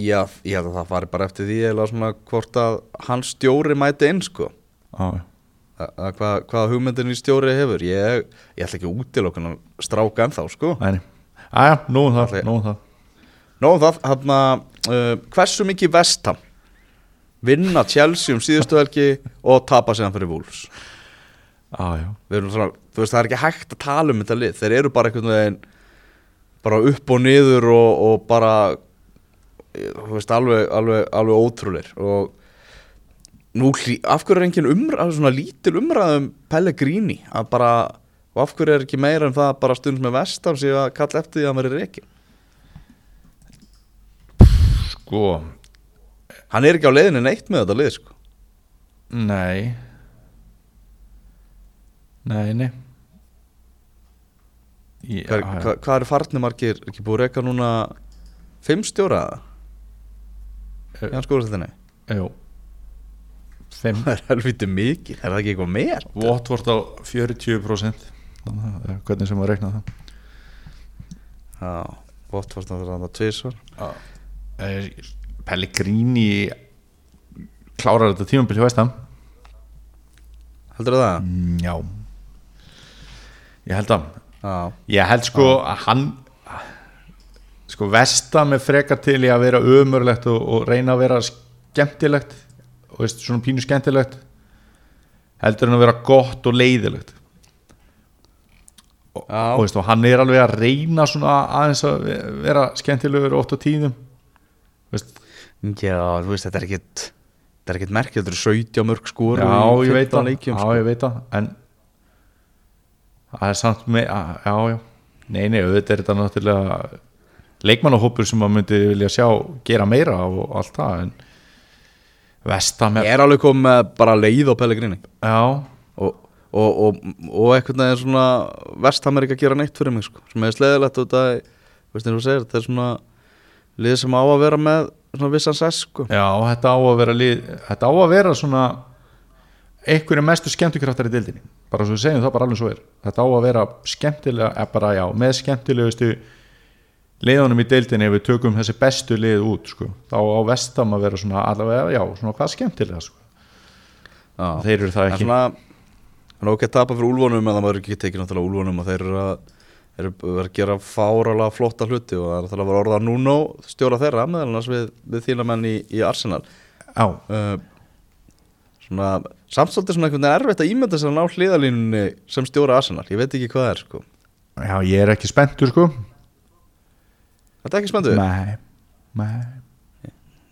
Speaker 2: Já, ég held að það fari bara eftir því eða svona hvort að hans stjóri mæti inn sko.
Speaker 3: Já, já.
Speaker 2: að, að hvað, hvað hugmyndin í stjóri hefur. Ég, ég ætla ekki að útiloka hann stráka ennþá sko.
Speaker 3: Nei, nei. Æja, nú um það, nú um það.
Speaker 2: Nó það, hann uh, hversu mikið vestam vinna Chelsea um síðustu helgi og tapa séðan fyrir Wolves? Þú veist það er ekki hægt að tala um þetta lið. Þeir eru bara veginn bara upp og niður og, og bara veist alveg, alveg, alveg ótrúleir og nú af hverju er engin umræð svona lítil umræðum Pellegrini? Að bara, og af hverju er ekki meira en það að bara stundum með vestam sem að kalla eftir því að hann veri reikin
Speaker 3: sko.
Speaker 2: Hann er ekki á leiðinni neitt með þetta lið sko.
Speaker 3: Nei. Nei, nei.
Speaker 2: Hvað,
Speaker 3: já.
Speaker 2: hvað, hvað eru farnimarkir ekki búið að reyka núna fimm stjóra
Speaker 3: Eh,
Speaker 2: í skóraðinni
Speaker 3: Jú.
Speaker 2: Það er helviti mikið, er það ekki eitthvað meir
Speaker 3: Votvort á 40% Þannig að það er Hvernig sem að reikna það.
Speaker 2: Já, fórst að það tvisvar.
Speaker 3: Eh, Pellegrini klárar þetta tímabil hjá Vestam
Speaker 2: Heldur það?
Speaker 3: mm, Já. Ég held að
Speaker 2: Já,
Speaker 3: Ég held sko að hann sko Vestam er frekar til í að vera ömurlegt og, og reyna að vera skemmtilegt og veist, svona pínu skemmtilegt heldur en að vera gott og leiðilegt. Og, og, veist, og hann er alveg að reyna svona aðeins að vera skemmtilegur ótt á tíðum veist,
Speaker 2: Já, þú veist, þetta er ekkit Þetta er ekkit merkið, þetta eru 17 mörg skor
Speaker 3: já, ég veit það. já,
Speaker 2: sko.
Speaker 3: ég veit það en það er samt með já, já, nei, nei, auðvitað er þetta náttúrulega leikmannahópur sem maður myndi vilja sjá gera meira og allt það en vestam
Speaker 2: Ég
Speaker 3: er,
Speaker 2: alveg komið bara leið á Pellegrini.
Speaker 3: Já,
Speaker 2: og, og, og, og eitthvað það er svona Vestham er ekki að gera neitt fyrir mig sko, sem er sleðilegt og segir, þetta er svona lið sem á að vera með svona vissan sess sko.
Speaker 3: já, þetta á að vera lið, þetta á að vera svona einhverju mestu skemmtikraftar í dildinni bara svo við segjum það bara alveg svo er. Þetta á að vera skemmtilega, eða bara já með skemmtilegustu liðunum í deildinni ef við tökum þessi bestu lið út sko. þá á vestam að vera svona allavega, já, svona hvað skemmtilega sko.
Speaker 2: Já.
Speaker 3: þeir eru það ekki
Speaker 2: Það er ok að tapa fyrir úlfónum en það maður ekki tekið náttúrulega úlfónum og þeir eru að eru að gera fáralega flotta hluti og það er náttúrulega að vera orða núna stjóra þeirra meðal við, við þína menn í, í Arsenal uh, svona samt svolítið svona einhvern veginn erfitt að ímynda sér að ná hliðalínunni sem stjóra Arsenal ég veit ekki hvað er sko
Speaker 3: já, ég er ekki spenntur sko
Speaker 2: Þetta er ekki spenntu
Speaker 3: Nei, nei.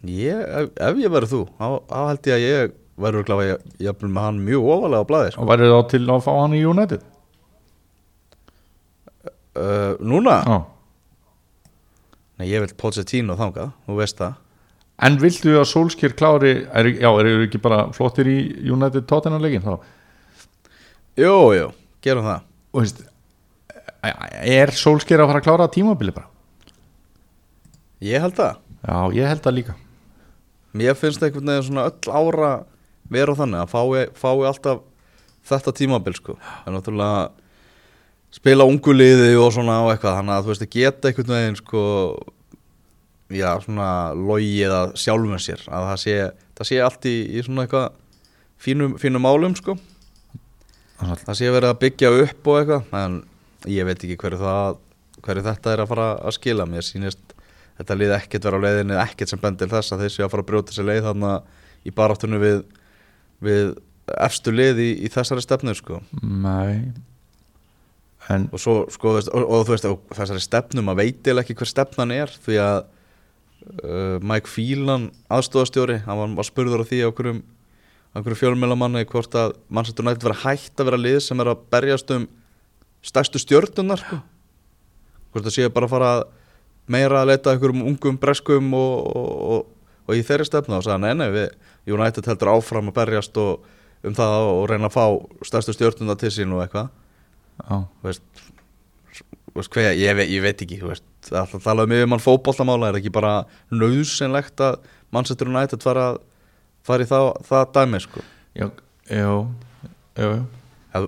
Speaker 2: Ég, ef, ef ég verður þú þá held ég að ég verður gláfa jafnvel með hann mjög ofalega á blaði sko.
Speaker 3: Og værið þá til að fá hann í United?
Speaker 2: Uh, Núna?
Speaker 3: Já.
Speaker 2: Nei, ég vil Pochettino þangað, þú veist það.
Speaker 3: En viltu að Solskjær klári er, Já, eru ekki bara flottir í United Tottenham leikin þá?
Speaker 2: Jú, jú, gerum það.
Speaker 3: Og veist Er Solskjær að fara að klára tímabili bara?
Speaker 2: Ég held það.
Speaker 3: Já, ég held það líka.
Speaker 2: Mér finnst einhvern veginn svona öll ára vera þannig að fái, fái alltaf þetta tímabil sko. En náttúrulega spila ungu liði og svona og eitthvað þannig að þú veist að geta einhvern veginn sko já svona logið að sjálfum sér að það sé, það sé allt í, í svona eitthvað fínum, fínum málum sko. Það sé verið að byggja upp og eitthvað en ég veit ekki hverju það hverju þetta er að fara að skila. Mér sýnist þetta lið ekkert vera á leiðinni ekkert sem bendil þess að þeir séu að fara að brjóta sér leið þarna í baráttunni við, við efstu lið í, í þessari stefnu sko
Speaker 3: En
Speaker 2: og svo sko veist, og, og þú veist og þessari stefnu maður veitil ekki hver stefnan er því að uh, Mike Phelan aðstofastjóri hann var, var spurður á því á hverjum einhverjum fjölmjölamanni hvort að Manchester United vera hægt að vera lið sem er að berjast um stærstu stjörnunar sko. hvort það séu bara að fara meira að leita einhverjum ungum breskum og, og, og, og í þeirri stefnu og sagði nei, nei, við United heldur áfram að berjast og um það og reyna að fá stærstu stjörnunar til sín og eitthvað. Þú veist, veist hver, ég, ve ég veit ekki veist, alltaf talað um yfir mann fótbollamála er ekki bara nöðsynlegt að Manchester United fara, fara í það, það dæmi sko?
Speaker 3: Já, já, já, já.
Speaker 2: Já,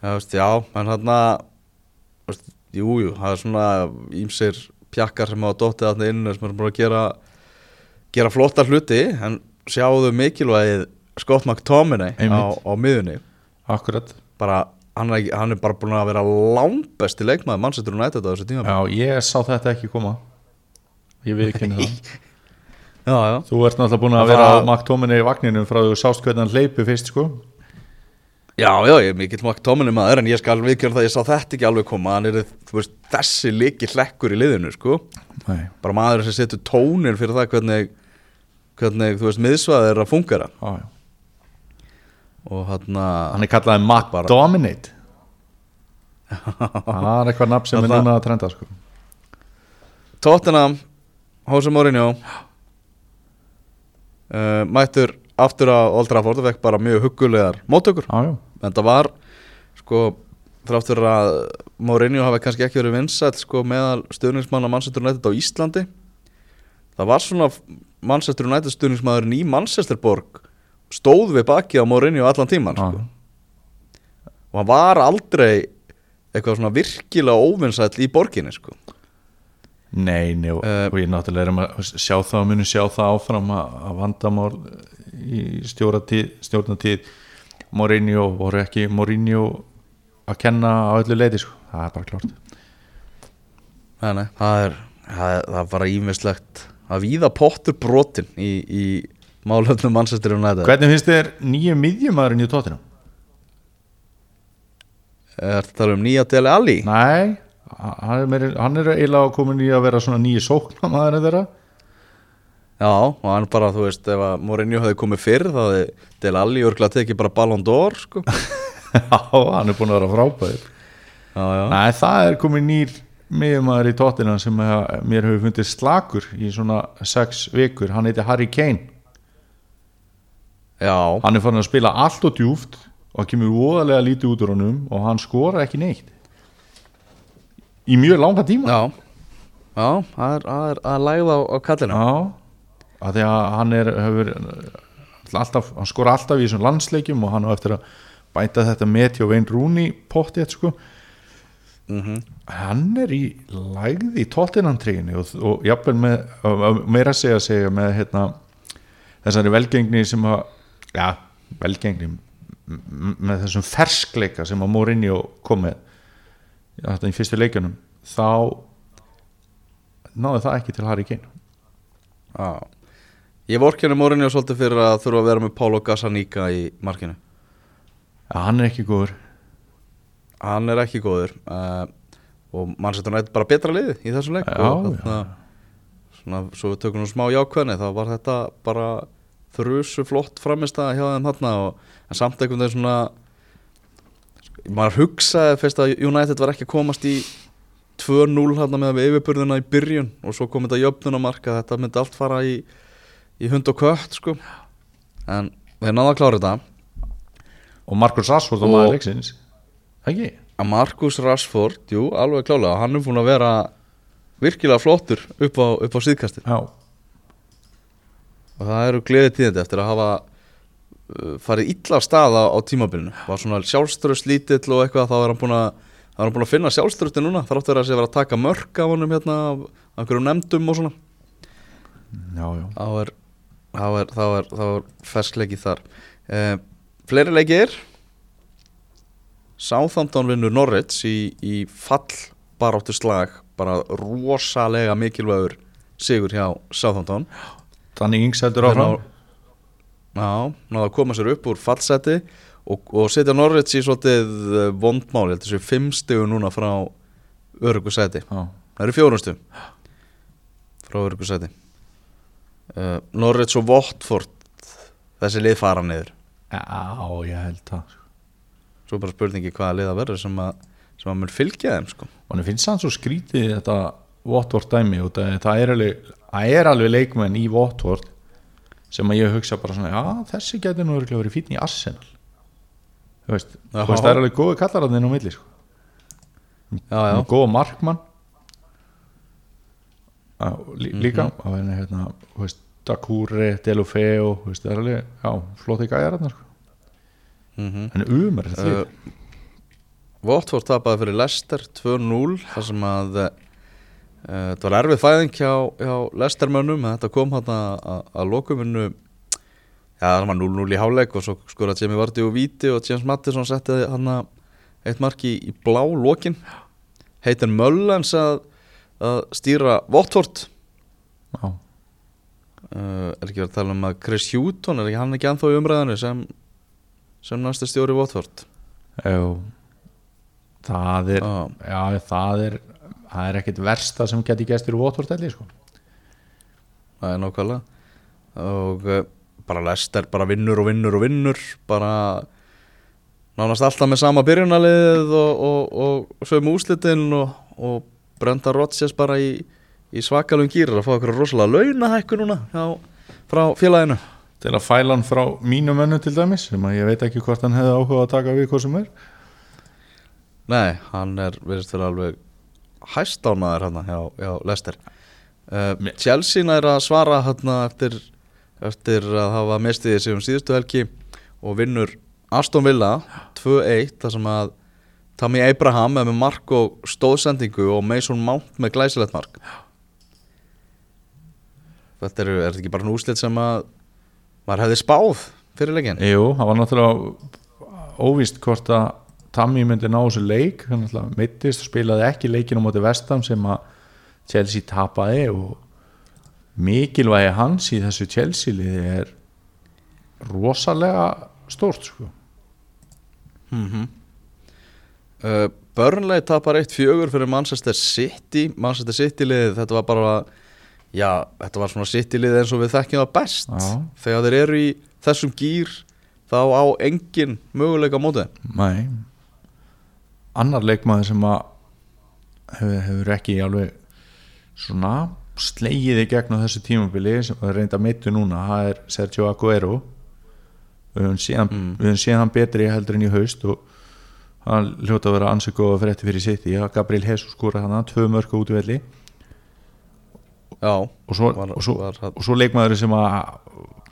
Speaker 2: já, veist, já en hann að jú, jú, það er svona ímsir pjakkar sem hafa dottið þarna inn sem er bara að gera gera flotta hluti en sjáðu mikilvægið Scott McTominay á, á miðunni
Speaker 3: Akkurat.
Speaker 2: Bara, hann, er, hann er bara búin að vera langbesti leikmaður Manchester United á þessu tíma
Speaker 3: Já, ég sá þetta ekki koma. Ég við ekki það.
Speaker 2: Já, já.
Speaker 3: Þú ert náttúrulega búin að
Speaker 2: Það
Speaker 3: vera McTominay í vagninum frá þú sást hvernig hann hleypi fyrst sko
Speaker 2: já, já, ég er mikill McTominay maður en ég skal viðkjörn það að ég sá þetta ekki alveg koma. Þú veist, þessi líki hlekkur í liðinu sko.
Speaker 3: Nei,
Speaker 2: bara maður sem setur tónin fyrir það hvernig, hvernig þú veist, miðsvæðið er að fungera
Speaker 3: já
Speaker 2: og hann
Speaker 3: Hann er kallaði McDominate. Það er eitthvað nafn sem er núna að trenda sko.
Speaker 2: Tottenham Jose Mourinho. Uh, mættur aftur á Old Trafford og fekk bara mjög huggulegar móttökur
Speaker 3: já,
Speaker 2: en það var sko þráttur að Mourinho hafi kannski ekki verið vinsæll sko meðal stuðningsmanna Manchester United á Íslandi það var svona Manchester United stuðningsmaðurinn í Manchesterborg stóð við baki á Mourinho allan tíman
Speaker 3: Já.
Speaker 2: sko. og hann var aldrei eitthvað svona virkilega óvinsæll í borginni sko
Speaker 3: Nei, nei, og,
Speaker 2: Eh,
Speaker 3: og ég náttúrulega erum að sjá það og munum sjá það áfram að, að vandamál í stjórnatíð, Mourinho voru ekki Mourinho að kenna á öllu leiti sko. það er bara klárt
Speaker 2: Nei, nei, það er, það er, bara ímislegt að víða pottur brotin í, í málefnum Manchester United
Speaker 3: Hvernig finnst þér nýju miðjumæðurinn í tóttina?
Speaker 2: Er þetta tala um nýja Dele Alli?
Speaker 3: Nei, hann er, meiri, hann er eiginlega komin í að vera svona nýju sóknamaður þeirra
Speaker 2: Já, og hann bara, þú veist, ef að Mourinho hefði komið fyrr þá hefði Dele Alli örgulega tekið bara Ballon d'Or, sko.
Speaker 3: Já, hann er búin að vera frábæður
Speaker 2: Já, já,
Speaker 3: Nei, það er komin nýr miðjumæður í tóttina sem hef, mér hefur fundið slakur í svona sex vikur, hann heiti Harry Kane.
Speaker 2: Já,
Speaker 3: hann er farin að spila allt og djúft og hann kemur voðalega lítið út úr honum og hann skora ekki neitt. Í mjög langa tíma.
Speaker 2: Já. Já, það er, að læða á, á kallinu
Speaker 3: Já, að því að hann er hefur, alltaf, hann skora alltaf í þessum landsleikjum og hann á eftir að bæta þetta með til Vein Rúni pottið sko.
Speaker 2: Mm
Speaker 3: hann er í lægði í tóttinantriðinu og, og jafnvel með meira segja segja með hérna, þessari velgengni sem að já, velgengni með þessum ferskleika sem að Mourinho kom með þetta í fyrstu leikjunum þá náði það ekki til Harry Kane.
Speaker 2: Já Ég vorkenni Mourinho svolítið fyrir að þurfa að vera með Paulo Gazzaniga í markinu.
Speaker 3: Já, hann er ekki góður.
Speaker 2: Hann er ekki góður uh, og mann setur nætt bara betra liði í þessum leik
Speaker 3: Já,
Speaker 2: þarna, svona, svo við tökum nú smá jákvæðni þá var þetta bara þrusu flott framist að hjá þeim þarna og, en samt einhvern veginn svona maður hugsaði fyrst að United var ekki að komast í 2-0 hérna með við yfirburðina í byrjun og svo kom þetta jöfnunamarka þetta myndi allt fara í, í hund og kött sko. En þeir náða að klára þetta.
Speaker 3: Og Marcus Rashford og maður leiksins. Ekki?
Speaker 2: að Marcus Rashford, jú, alveg klálega hann er búin að vera virkilega flottur upp á, upp á síðkastir
Speaker 3: já,
Speaker 2: og það eru gleðið tíðandi eftir að hafa uh, farið illa af staða á tímabilinu. Var svona sjálfströst lítill og eitthvað þá er hann búin að hann búin að finna sjálfströsti núna þar áttu að sé vera að taka mörk af honum hérna af af einhverjum nefndum og svona.
Speaker 3: Já, já.
Speaker 2: Þá er, þá er, þá er, þá er ferskleiki þar. Uh, fleiri leikir. Southampton vinnur Norwich í, í fall baráttu slag bara rosalega mikilvægur sigur hjá
Speaker 3: Ings heldur
Speaker 2: Þeir
Speaker 3: áfram.
Speaker 2: Já, náðu að koma sér upp úr fallseti og, og setja Norwich í svolítið eh, vondmál, ég held þessu fimm stigu núna frá örugusæti
Speaker 3: já,
Speaker 2: Það eru fjórum stigum frá örugusæti uh, Norwich og Watford þessi lið fara niður
Speaker 3: já, ég held það sko.
Speaker 2: Svo bara spurningi hvaða lið það verður sem að, sem að mun fylgja þeim sko.
Speaker 3: og hann finnst hann svo skrítið þetta Watford dæmi að það er alveg, það er alveg leikmenn í Watford sem að ég hugsa bara svona já, þessi getur nú örugglega verið fínn í Arsenal þú veist, það er alveg góði kallararnir á milli sko. Góða markmann
Speaker 2: Mhm.
Speaker 3: líka. Á henni hérna, þú veist, Dakure, Delofeo þú veist, það er alveg, já, flóti gæjar hérna,
Speaker 2: mm
Speaker 3: en umar því
Speaker 2: uh, Watford tapaði fyrir Leicester 2-0 þar sem að uh, þetta var erfið fæðing hjá, hjá Leicester mönnum en þetta kom hann að, að lokuminu já það var 0-0 í háleik og svo skoraði Jamie Vardy og Víti og James Mattisson setti hann eitt mark í, blá lokin. Heitir Möllens að, að stýra Watford.
Speaker 3: Já,
Speaker 2: uh, er ekki verið að tala um að Chris Houghton er ekki hann ekki anþá í umræðinu sem, sem næstu stjóri Watford?
Speaker 3: Já það er,
Speaker 2: Já.
Speaker 3: já, það er það er ekkit versta sem geti gestur í Watford elli, sko.
Speaker 2: Það er nákvæmlega. Og uh, bara Lester bara vinnur og vinnur og vinnur bara nánast alltaf með sama byrjunarliðið og, og, og, og sögum úslitin og, og Brenda Rodgers bara í, í svakalum gýr að fá okkur rosalega launahækku núna hjá, frá félaginu.
Speaker 3: Til að fæla hann frá mínu mönnu til dæmis sem að ég veit ekki hvort hann hefði áhuga að taka við hvað sem er.
Speaker 2: Nei, hann er virðist fyrir alveg hæstánaður hann hjá, hjá Lester uh,
Speaker 3: Mér-
Speaker 2: Chelsea nær að svara hann eftir, eftir að hafa mistið sig um síðustu helgi og vinnur Aston Villa 2-1 þar sem að Tammy Abraham með mark og stóðsendingu og Mason Mount með glæsilegt mark. Þetta eru, er þetta ekki bara en úslit sem að maður hefði spáð fyrir leikin
Speaker 3: Jú, það var náttúrulega óvíst hvort að Tammy myndi ná þessu leik. Og spilaði ekki leikinu á móti vestam sem að Chelsea tapaði og mikilvægi hans í þessu Chelsea liði er rosalega stórt sko.
Speaker 2: mm uh, Burnley tapar 1-4 fyrir Manchester City Manchester City liðið, þetta var bara já, þetta var svona City liðið eins og við þekkjum það best
Speaker 3: Já.
Speaker 2: þegar þeir eru í þessum gýr þá á engin möguleika móti.
Speaker 3: Nei annar leikmaður sem að hefur, hefur ekki alveg svona slegið í gegn á þessu tímabili sem er reynda meittu núna það er Sergio Aguero við höfum séð hann,
Speaker 2: Mm.
Speaker 3: við betri heldur en í haust og hann hljóta að vera ansið góða frétti fyrir sitt í að Gabriel Jesus skora hann tvö mörku út í velli
Speaker 2: já,
Speaker 3: og svo,
Speaker 2: Var-
Speaker 3: og svo, og svo leikmaður sem að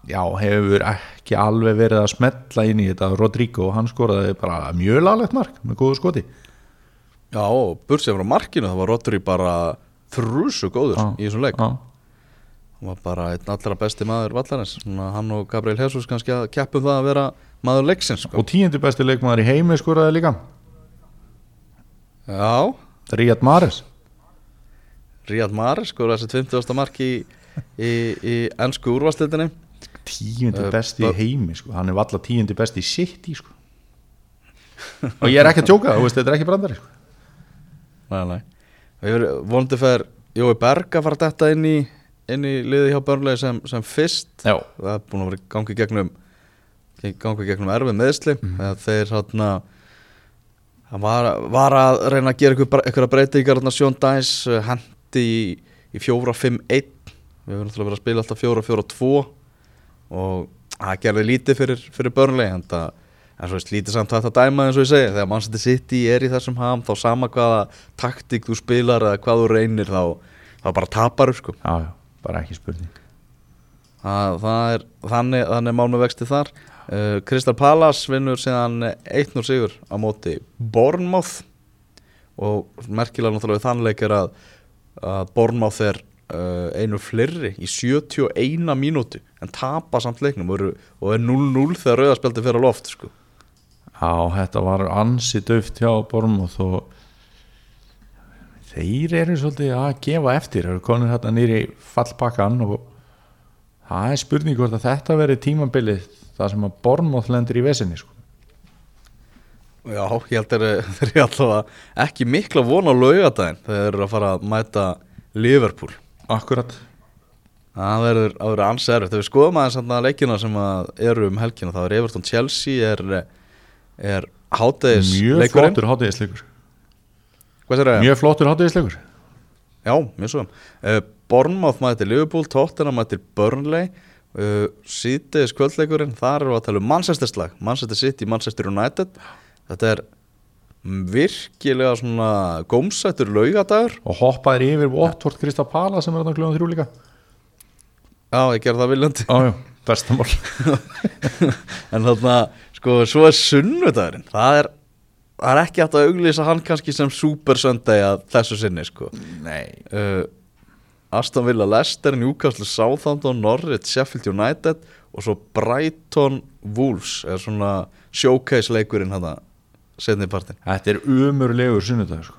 Speaker 3: já, hefur ekki alveg verið að smetla inn í þetta Rodrigo, hann skoraði bara mjög laglegt mark með góðu skoti.
Speaker 2: Já, og bursið frá markinu það var Rodri bara þrúsu góður
Speaker 3: Já,
Speaker 2: í þessum leik.
Speaker 3: já,
Speaker 2: hann var bara einn allra besti maður vallarins hann og Gabriel Jesus kannski að keppum það að vera maður leiksins sko.
Speaker 3: og tíundi besti leikmaður í heimi skoraði líka
Speaker 2: Já,
Speaker 3: Ríad Mares
Speaker 2: Ríad Maris sko þessi 20. mark í, í, í ennsku úrvastildinni
Speaker 3: tíundi
Speaker 2: Eh,
Speaker 3: besti í
Speaker 2: ba-
Speaker 3: heimi sko. hann er valla tíundi besti í City sko. og ég er ekki að tjóka veist, þetta er ekki brandari sko.
Speaker 2: Nei, nei Og ég verið vonandi fer Jói Berg að fara þetta inn í inn í liði hjá börnlegi sem, sem fyrst.
Speaker 3: Já,
Speaker 2: það er búin að vera gangi gegnum gangi gegnum erfið meðsli mm. þeir hérna hann var, var að reyna að gera ykkur breytingar hérna Sjón Dæs hendi í, í 4-5-1 við höfum náttúrulega verið að spila alltaf 4-4-2 og það gerði lítið fyrir, fyrir börnlegi en það en svo lítið samt að dæma eins og ég segi. Þegar mann setið sitt í er í þessum ham þá sama hvaða taktík þú spilar eða hvað þú reynir þá, þá bara tapar sko.
Speaker 3: já, já, bara ekki spurning.
Speaker 2: Það, það er þannig, þannig með vexti þar. Uh, Kristal Palace vinnur síðan 1-0 sigur á móti Bournemouth. Og merkilega náttúrulega við þannleik er að, að Bournemouth er uh, einu fleiri í 71 mínútu en tapa samt leiknum og, og er 0-0 þegar rauðarspjaldi fyrir loft sko.
Speaker 3: Já, þetta var ansi döft hjá Bormóð og þeir eru svolítið að gefa eftir, eru konur hérna nýri fallpakkan og það er spurning hvort að þetta veri tímabilið það sem að Bormóð lendir í vesinni sko.
Speaker 2: Já, ég held þeir þeir eru allavega ekki mikla von á laugadaginn þegar þeir eru að fara að mæta Liverpool
Speaker 3: Akkurat
Speaker 2: Það verður, verður ansi erfitt. Þegar við skoðum aðeins að leikina sem að eru um helgina þá er Everton Chelsea er, er hátæðis
Speaker 3: Mjög flottur
Speaker 2: sér það?
Speaker 3: Mjög flottur hátíðisleikur
Speaker 2: Já, mjög svo. Uh, Bournemouth mætir Liverpool, Tottenham mætir Burnley. Uh, síðdeis kvöldleikurinn, þar eru að tala um Manchester slag, Manchester City, Manchester United. Þetta er virkilega svona gómsættur laugadagur.
Speaker 3: Og hoppaðir yfir Watford Krista Pala sem er þarna glöðum þrjú líka.
Speaker 2: Já, ég gerði það viljandi.
Speaker 3: Jájá, bestamál
Speaker 2: En þarna, sko, svo er sunnudagurinn Það er, það er ekki hægt að auglýsa hann kannski sem Super Sunday að þessu sinni, sko.
Speaker 3: Nei.
Speaker 2: Uh, Aston Villa Leicester, Newcastle Southampton, Norwich, Sheffield United og svo Brighton Wolves er svona showcase leikurinn hann að setni partin
Speaker 3: Þetta er umurlegur sunnudag sko.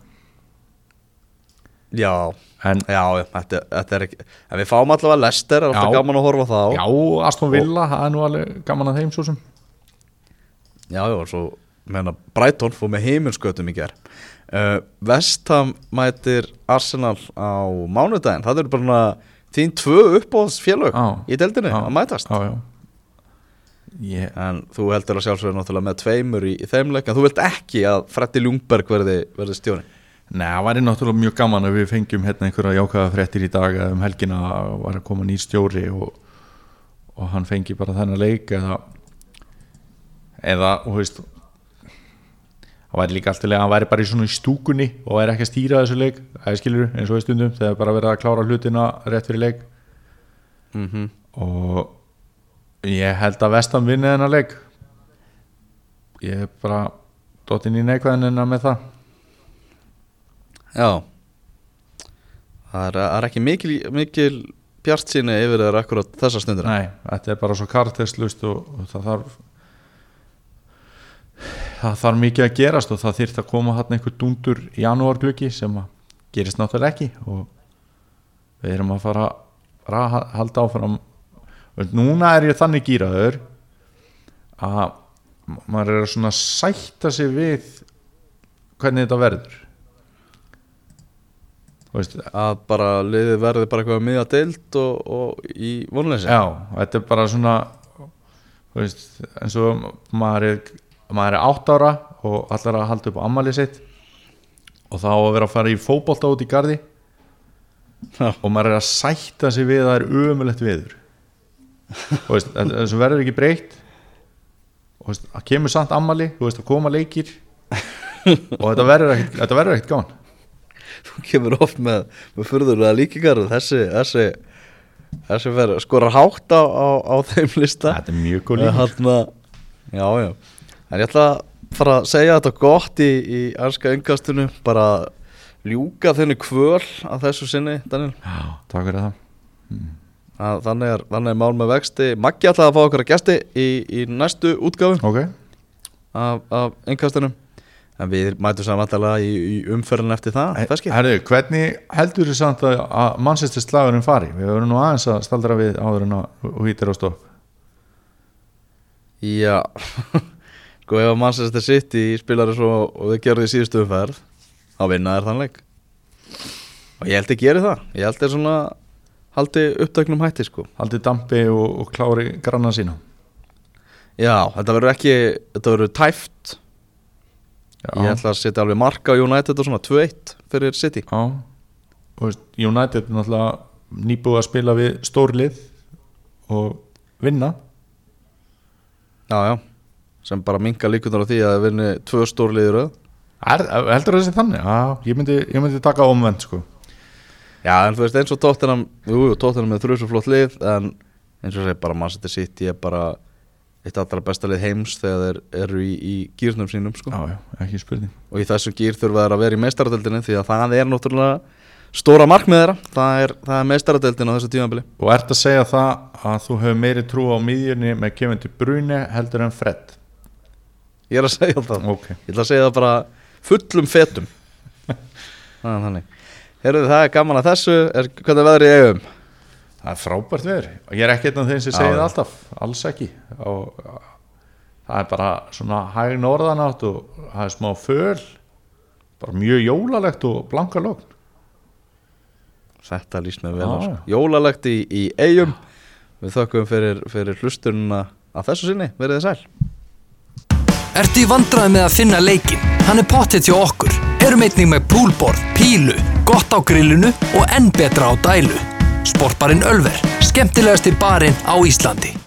Speaker 2: Já,
Speaker 3: En
Speaker 2: já, þetta, þetta er ekki En við fáum allavega Leicester, er alltaf gaman að horfa á þá.
Speaker 3: Já, Aston Villa, það er nú alveg gaman að þeim svo sem.
Speaker 2: Já, já, svo meðan Brighton fór með heiminskötum í ger uh, Vestham mætir Arsenal á mánudaginn. Það eru bara þín tvö uppbóðsfélög
Speaker 3: Já.
Speaker 2: í deildinni
Speaker 3: Já.
Speaker 2: að mætast.
Speaker 3: Já Ég,
Speaker 2: En þú heldur að sjálfsögur náttúrulega með tveimur í, í þeim leik En þú vilt ekki að Freddi Ljungberg verði, verði stjóri
Speaker 3: Nei, það væri náttúrulega mjög gaman að við fengjum hérna einhverja jákaða fréttir í dag að um helgina var að koma nýr stjóri og, og hann fengi bara þennan leik eða eða, og veist það væri líka að hann væri bara í svona í stúkunni og væri ekki að stýra þessu leik skilur eins og í stundum þegar bara verið að klára hlutina rétt fyrir leik.
Speaker 2: Mm -hmm.
Speaker 3: og ég held að vestan vinni þennan leik. Ég er bara dottin í neikvæðinina með það.
Speaker 2: Já. Það er, er ekki mikil, mikil bjart síni yfir þeirra akkurat þessa stundur
Speaker 3: Nei, þetta er bara svo karteslust og, og það þarf það þarf mikið að gerast og það þyrft að koma hann einhver dundur í janúarglöki sem gerist náttúrulega ekki og við erum að fara, að halda áfram. Og núna er ég þannig gýraður að maður er að svona sætta sig við hvernig þetta verður. Veist,
Speaker 2: Að bara liðið verði bara eitthvað miða deild og, og í vonleysi
Speaker 3: Já, þetta er bara svona veist, eins og maður er, maður er átt ára og allar að halda upp á ammali sitt. Og þá að vera að fara í fótbolta út í gardi
Speaker 2: Já.
Speaker 3: og maður er að sætta sig við að það er ömulegt viður og veist, þessu verður ekki breytt. Og veist, það kemur samt ammali þú veist, að koma leikir. Og þetta verður ekkit gáðan
Speaker 2: Þú kemur oft með, með furðurlega líkingar og þessi, þessi, þessi skorar hátt á, á, á þeim lista.
Speaker 3: Þetta er mjög góð
Speaker 2: þarna, Já, já En ég ætla að fara að segja þetta gott í, í anska yngastinu bara ljúka þenni kvöl að þessu sinni, Daniel.
Speaker 3: Já, takk fyrir það.
Speaker 2: Að þannig, er, þannig er mál með vexti. Maggi ætlaði að fá okkar að gæsti í, í næstu útgáfu
Speaker 3: ok,
Speaker 2: af, af einnkastunum en við mætum saman alltaf í, í umferðin eftir það
Speaker 3: herru, hvernig heldur þú samt að, að mannsestir slagurinn fari? Við verðum nú aðeins að staldra við áður en að hýtir á stopp.
Speaker 2: Já Sko ef að Manchester City spilar svo og þau gerðu í síðustu umferð þá vinna þær þann leik. Og ég held að gera það. Ég held að svona haldi upptöknum hætti sko.
Speaker 3: Haldið dampi og, og klári granna sína.
Speaker 2: Já, þetta verður ekki þetta verður tæft.
Speaker 3: Já,
Speaker 2: ég ætla að setja alveg marka á United og svona 2-1 fyrir City.
Speaker 3: Já. Og United er náttúrulega nýbúið að spila við stórlið og vinna.
Speaker 2: Já, já sem bara minka líkunar á því að það vinni tvö stórliður
Speaker 3: heldur það þessi þannig? Já, ég myndi, ég myndi taka omvend sko.
Speaker 2: Já, en þú veist eins og Tottenham Jú, jú, Tottenham er þrjus og flott lið en eins og segir bara Manchester City er bara eitt allra besta lið heims þegar þeir eru í, í gýrnum sínum sko.
Speaker 3: já, já, ekki spurning.
Speaker 2: Og í þessum gýr þurfa þeir að vera í meistaradeldinni því að það er náttúrulega stóra markmið þeirra. Það er, er meistaradeldin á þessu tímabili.
Speaker 3: Og ert að segja það að þú hefur meiri trú á miðjunni með Kevin De Bruyne heldur en Fred
Speaker 2: Ég er að segja það.
Speaker 3: Ok,
Speaker 2: Ég ætla að segja það bara fullum fetum. Þannig Heyrðu, það er gaman að þessu. Er, Hvernig er veðrið í eigum?
Speaker 3: það er frábært veður. Ég er ekki einn af þeim sem segir það alltaf. Alls ekki. Og það er bara svona hæg norðanátt og það er smá föl. Bara mjög jólalegt og blanka lókn
Speaker 2: Þetta líst mér vel á sko. Jólalegt í, í eigum Við þökkum fyrir, fyrir hlustununa að þessu sinni, verið þið sæl
Speaker 1: Ertu í vandræði með að finna leikin? Hann er pottet hjá okkur. Erum einnig með púlborð, pílu, gott á grillinu og enn betra á dælu. Sportbarinn Ölver, skemmtilegasti barinn á Íslandi.